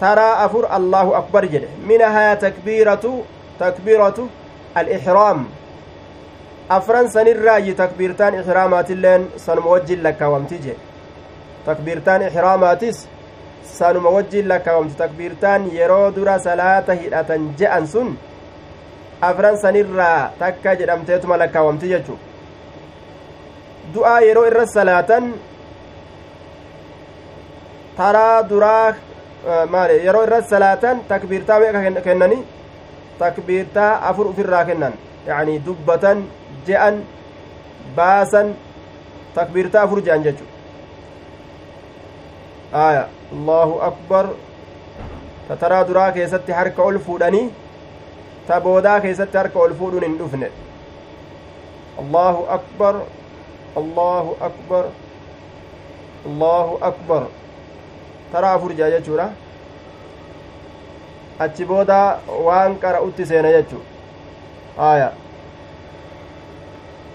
ترى أفر الله أكبر جده منها تكبيرة تكبيرة الإحرام سن الراجي تكبيرتان إحرامات اللين سنموجه لك وامتجه تكبيرتان إحراماتس سنموجه لك وامت تكبيرتان يرو درا صلاة هدأة جأن سن afran sanirraa takka jedhamteetuma lakkaawamti jechu du'aa yeroo irra salaatan taraa duraa maali yeroo irra salaatan takbiirtaa meeqa kennani takbiirtaa afur ufirraa kennan yacanii dubbatan je'an baasan takbiirtaa afur je'an jechu aya allahu akbar ta taraa duraa keessatti harka ol fuudhanii ta boodaa keessatti harka ol fuudhuun hin dhufne allahu akbar allahu akbar allahu akbar taraa afur jaa jechuudha achi boodaa waan qara'utti seena jechu aya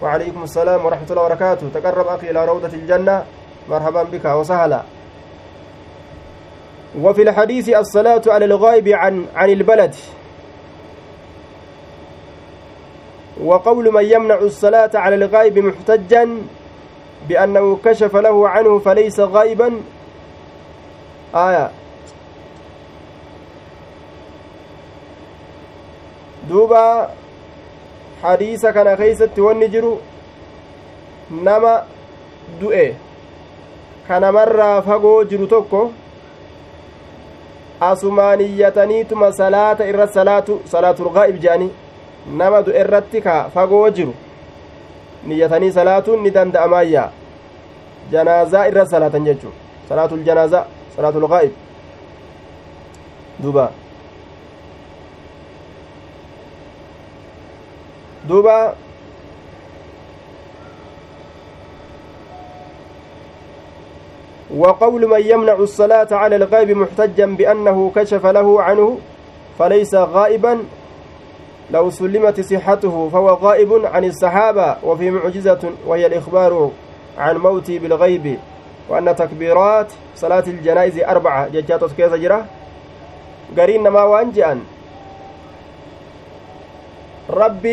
وعليكم السلام ورحمة الله وبركاته. تقرب أخي إلى روضة الجنة. مرحبا بك وسهلا. وفي الحديث الصلاة على الغائب عن عن البلد. وقول من يمنع الصلاة على الغائب محتجا بأنه كشف له عنه فليس غائبا. آية. دوبا hadiisa kana keeysatti wanni jiru nama du'e ka namarraa fagoo jiru tokko asumaaniyyataniituma salaata irra salaatu salaatul salaaturgaa'ib je'anii nama du'e irratti ka fagoo jiru. Niyyatanii salaatuun ni danda'amaayyaa janaazaa irra salaatan jechuu salaatul janaazaa salaatul gaa'ib duba duba وقول من يمنع الصلاة على الغائب محتجا بأنه كشف له عنه فليس غائبا. لو سلمت صحته فهو غائب عن الصحابة وفي معجزة وهي الإخبار عن موتي بالغيب وأن تكبيرات صلاة الجنائز أربعة. ججات كيف جرى؟ قرين ما وانجأن رب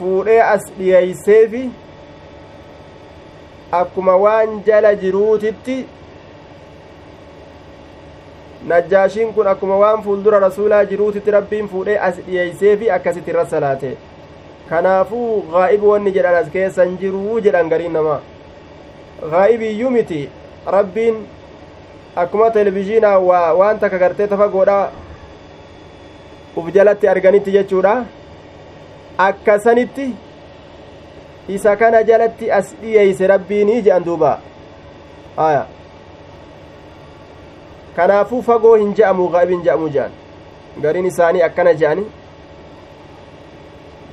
فوري أسليسيفي akkuma waan jala jiruutitti najjaashiin kun akkuma waan fuuldura rasuulaa jiruutitti rabbiin fuudhee as dhiyeeysee fi akkasitti irra salaate kanaafuu gaa'ibi wanni jedhan as keessan jiruu jedhan gariin namaa gaa'ibiyyuu miti rabbiin akkuma televizhiinaa waa waan takka gartee tafagoodha uf jalatti arganitti jechuudha akkasanitti isa kana jalatti as dhiyeeyse rabbiinii je'an duuba aya kanaafuu fagoo hin je'amu gaa'ibin je'amu je'an gariin isaanii akkana je'ani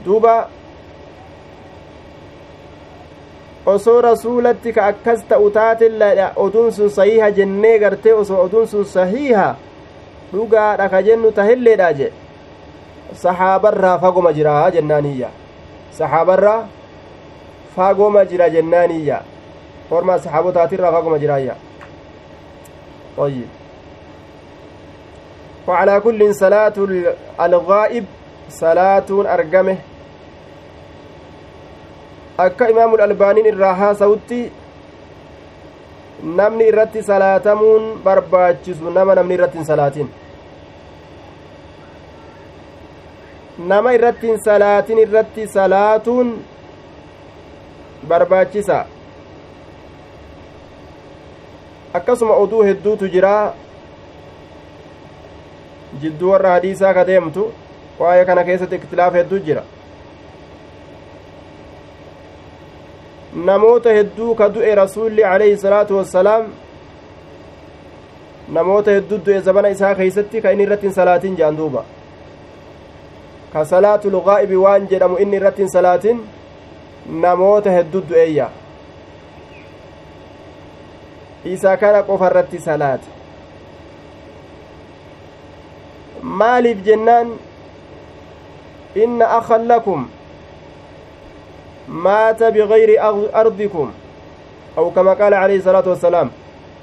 duuba osoo rasuulatti ka akkas ta'u taatelladha oduun sun sahiiha jennee gartee osoo oduun sun sahiiha dhugaadha ka jennu tahilleedha je sahaabarraa fagoma jira jennaaniyya sahaabarraa faagoma jira jennaaniyya orma saxaabotaatirraa faagoma jiraayya طيب وعلى كل صلاة الغائب صلاة أرقمه akka imaamul albaaniin irraa haasawutti namni irratti salaatamuun barbaachisu nama namni irratti hin salaatin nama irratti hin salaatin irratti salaatuun barbaachisa akkasuma oduu hedduutu jira jidduu warra hadiisaa ka deemtu waa'ee kana keessatti iktilaaf hedduu jira namoota hedduu ka du'e rasuulli alayhi salaatu wassalaam namoota hedduu du'e zabana isaa keeysatti ka inni irratti hin salaatin jedhan duuba ka salaatul gaa'ibi waan jedhamu inni irratti hin salaatin namoota hedduu du'eeyya isa kana qofa irratti salaate maaliif jennaan inna akan lakum maata bigayri ardikum aw kama qaala alayhi salaatu wassalaam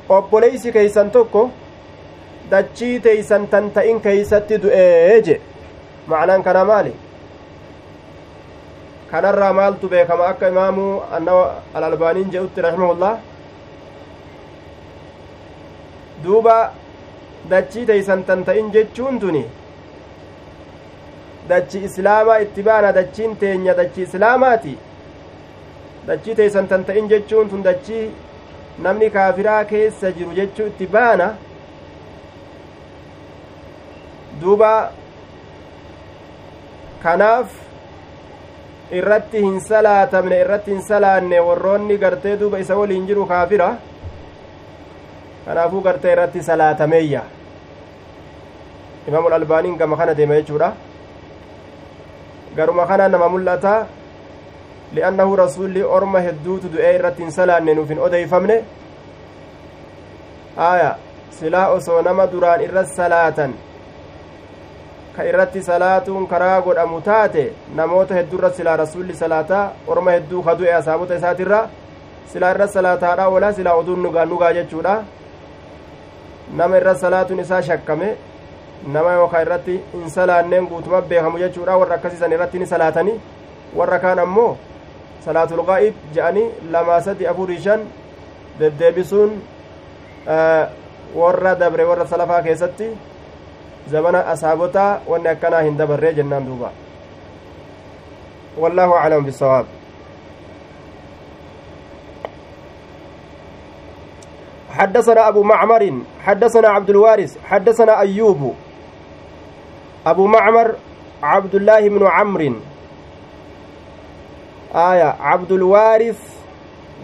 obboleysi keeysan tokko dachii teeysan tan ta'in keeysatti du'ee je macnaan kana maali kanarraa maaltu beekama akka imaamu alalbaaniin jedhutti raximahullah duuba dachii teeysan tan ta'in jechuun tuni dachi islaamaa itti baana dachiin teenya dachi islaamaati dachii teeysan tan ta'in jechuun tun dachii namni kaafiraa keessa jiru jechuu itti baana duuba kanaaf irratti hin salaatamne irratti hin salaanne warroonni gartee duuba isa waliin jiru kaafira kanaafuu gartee irratti salaatameeyya imaamul albaaniin gama kana deema jechuudha garuma kana nama mul'ata li'annahu rasulli orma hedduutu du'ee irratti hin salaanne nuuf hin odeeyfamne aya silaa osoo nama duraan irra salaatan ka irratti salaatuun karaa godhamu taate namoota hedduurra silaa rasulli salaataa orma hedduu ka du'e asaabota isaatirra silaa irra salaataadha ola silaa oduun nugaa nugaa jechuudha nama irra salaatuun isaa shakkame nama yookaan irratti hin salaanneen guutuma beekamu jechuudha warra akkasiisan irratti ni salaatanii warra kaan ammoo salaatul gaa'ib je'anii lamaa sadi afurii shan deddeebisuun warra dabre warra salafaa keessatti zabana asaabotaa wanni akkanaa hin dabarree jennaan duuba wallaahu aclam bisawaab حدثنا أبو معمر حدثنا عبد الوارث حدثنا أيوب. أبو معمر عبد الله بن عمرو. آية عبد الوارث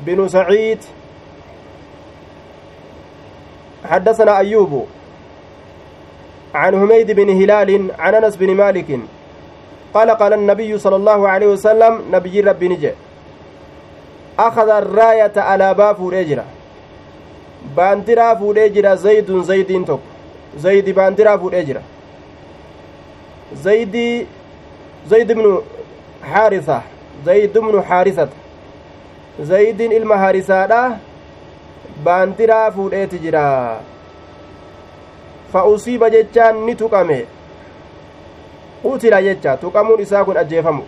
بن سعيد. حدثنا أيوب. عن حميد بن هلال عن أنس بن مالك قال قال النبي صلى الله عليه وسلم نبي ربي نجي أخذ الراية على باب رجله baandiraa fuudhee jira zaydun zaydiin tokko zaydi baandiraa fuudhee jira zaydii zayd ibnu haarisa zayd ibnu haarisata zaydiin ilma haarisaadha baandiraa fuudheeti jira fa usiiba jechaan ni tuqame qutila jecha tuqamuun isaa kun ajjeefamu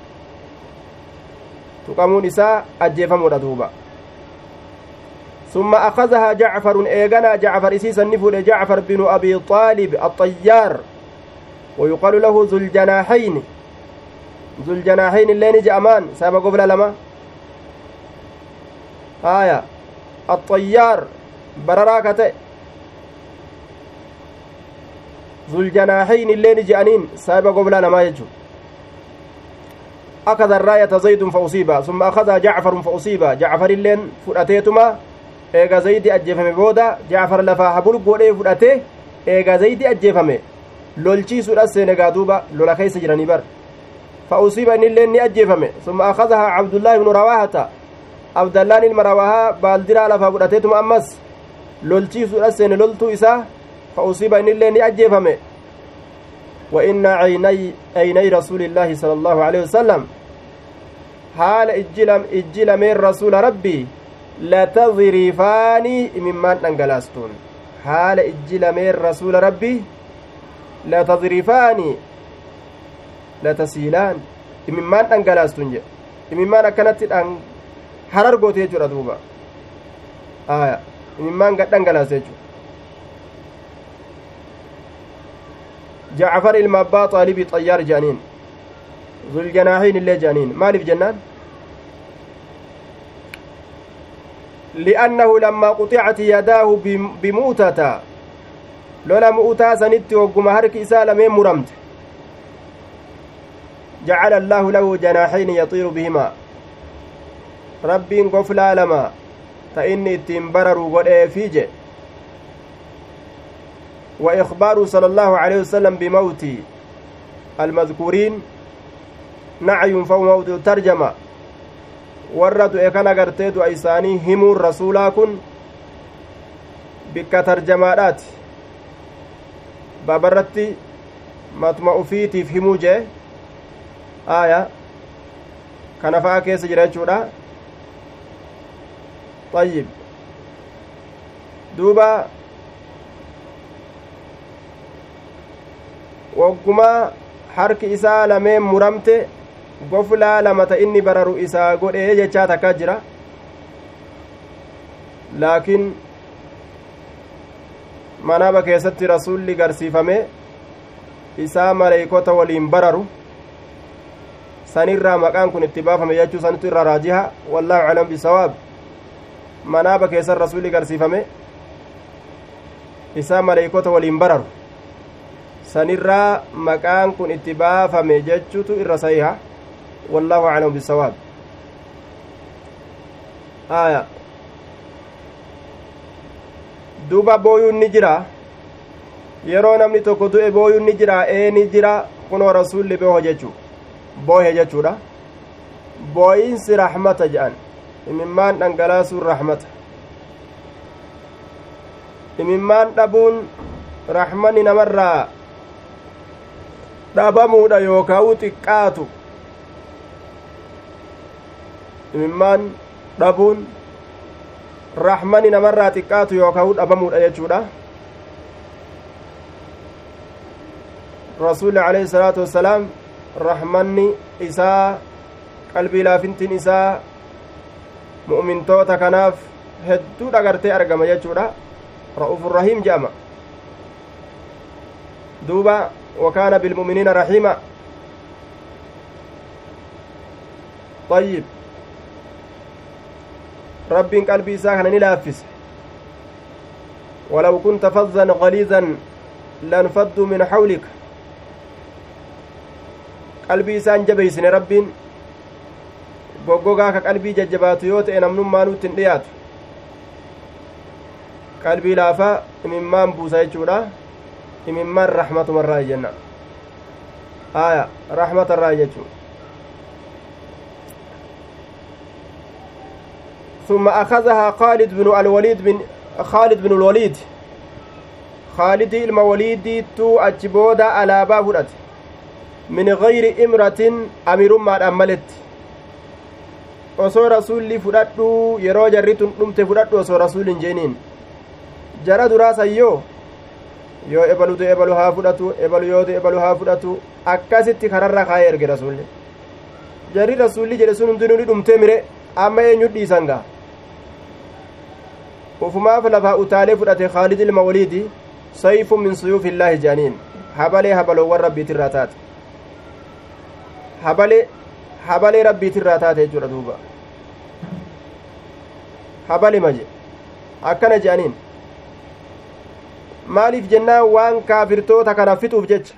tuqamuun isaa ajjeefamudha duuba ثم أخذها جعفر إيغانا جعفر إسيسا نفود جعفر بن أبي طالب الطيار ويقال له ذو الجناحين ذو الجناحين اللي نجي أمان سابا قبل لما آية الطيار برراكة ذو الجناحين اللي نجي أنين سابا قبل لما يجو أخذ الراية زيد فأصيب ثم أخذها جعفر فأصيب جعفر اللين فرأتيتما eega zaydi ajjeefame booda jaafar lafaa habul godhee fudhate eega zaydi ajjeefame lolchiisuudhas seene gaa duuba lola keessa jiranii bar fa usiiba innilleen ni ajjeefame summa akadahaa cabdullaahi ibnu rawaahata abdallaan ilma rawaahaa baaldiraa lafaa fudhateetuma ammas lolchiisuudhas seene loltuu isaa usiiba innilleen ni ajjeefame wa inna aynay rasuuli illaahi sala allaahu aleyhi wasalam haala ijji lameen rasuula rabbii latadrifaani imimmaan dhangalaastuun haala ijji lameen rasuula rabbi latadrifaani latasiilaan imimmaan dhangalaastuun jedhe imimmaan akkanatti dhan harar goote jechuudha duuba aya imimmaan gad dhangalaaste jechuudha jacfar ilma abbaa xaalibii xayyaar jedhaniin zuljanaahiin illee jedhaniin maaliif jennaan li'annahu lammaa quxicati yadaahu bimuutata lola mu'utaa sanitti hogguma harki isaa lameen muramte jacala allaahu lahu janaaxayni yaxiiru bihimaa rabbiin goflaa lama ta inni ittiin bimawti almadkuuriin nacyun fau mawdiu tarjama warra du'e kan agartee du'a isaanii himuun rasuulaa kun bikka tarjamaadhaati babarratti matuma ufiitiif himuu jee aaya kana fa'a keessa jira jechuudha ayyib duuba woggumaa harki isaa lameen muramte goflaa lamata inni bararu isaa godhee jechaa takka jira laakiin manaaba keessatti rasulli garsiifame isaa maleeykota waliin bararu sanirraa maqaan kun itti baafame jechuu sanitu irra raajiha wallaahu aclam bisawaab manaaba keessan rasulli garsiifame isaa maleeykota waliin bararu sanirraa maqaan kun itti baafame jechuutu irra sahiha والله أعلم بالصواب آية duuba booyuun ni jira yeroo namni tokko du'e booyuun ni jira ee ni jira kunoo rasulli boohe jechu boohe jechuudha booyinsi raxmata jedhan imimmaan dhangalaasuun raxmata imimmaan dhabuun raxmanni namarraa dhabamuudha yookaa'u xiqqaatu imimmaan dhabuun rahmani namarraa xiqqaatu yookaan dhabamuudha jechuudha rasuulli alayhi salaatu wassalaam rahmanni isaa qalbii laafintiin isaa mu'mintoota kanaaf hedduu dhagartee argama jechuudha ra'uufurrahiim je'ama duuba wakaana bilmu'miniina rahiima طيب isaa kana ni laaffise ولو كنت فظا غليظا لانفضوا من حولك qalbii isaan jabeeysine rabbiin goggogaa ka qalbii jajjabaatu yoo ta'e namnummaa nutti hin dhiyaatu qalbii laafaa imimmaan buusa jechuudha imimmaan rahmatumarraa jenna aya rahmatarraa jechuu ثم أخذها خالد بن الوليد بن خالد بن الوليد خالد الموليد تو أجبودا ألابا فرأت من غير إمرة أمير ما أملت osoo rasuulli fudhadhu yeroo jarri tun dhumte fudhadhu osoo rasuulin jeeniin jara duraasayyoo yoo ebalutu ebalu haa fudhatu ebalu yootu ebalu haa fudhatu akkasitti kararra kaayee erge rasuulli jarri rasuulli jedhe sun hundinuu ni dhumtee mire amma eenyu dhiisan ufumaaf lafaa utaalee fudhate khaalid ilma waliidi sayfu min suyuufi illaahi jaaniin habalee habaloowwan rabbiitirraa taate habalee habalee rabbiitirraa taate jechuudha duuba habale maje akkana je'aniin maaliif jennaan waan kaafirtoota kana fixuuf jecha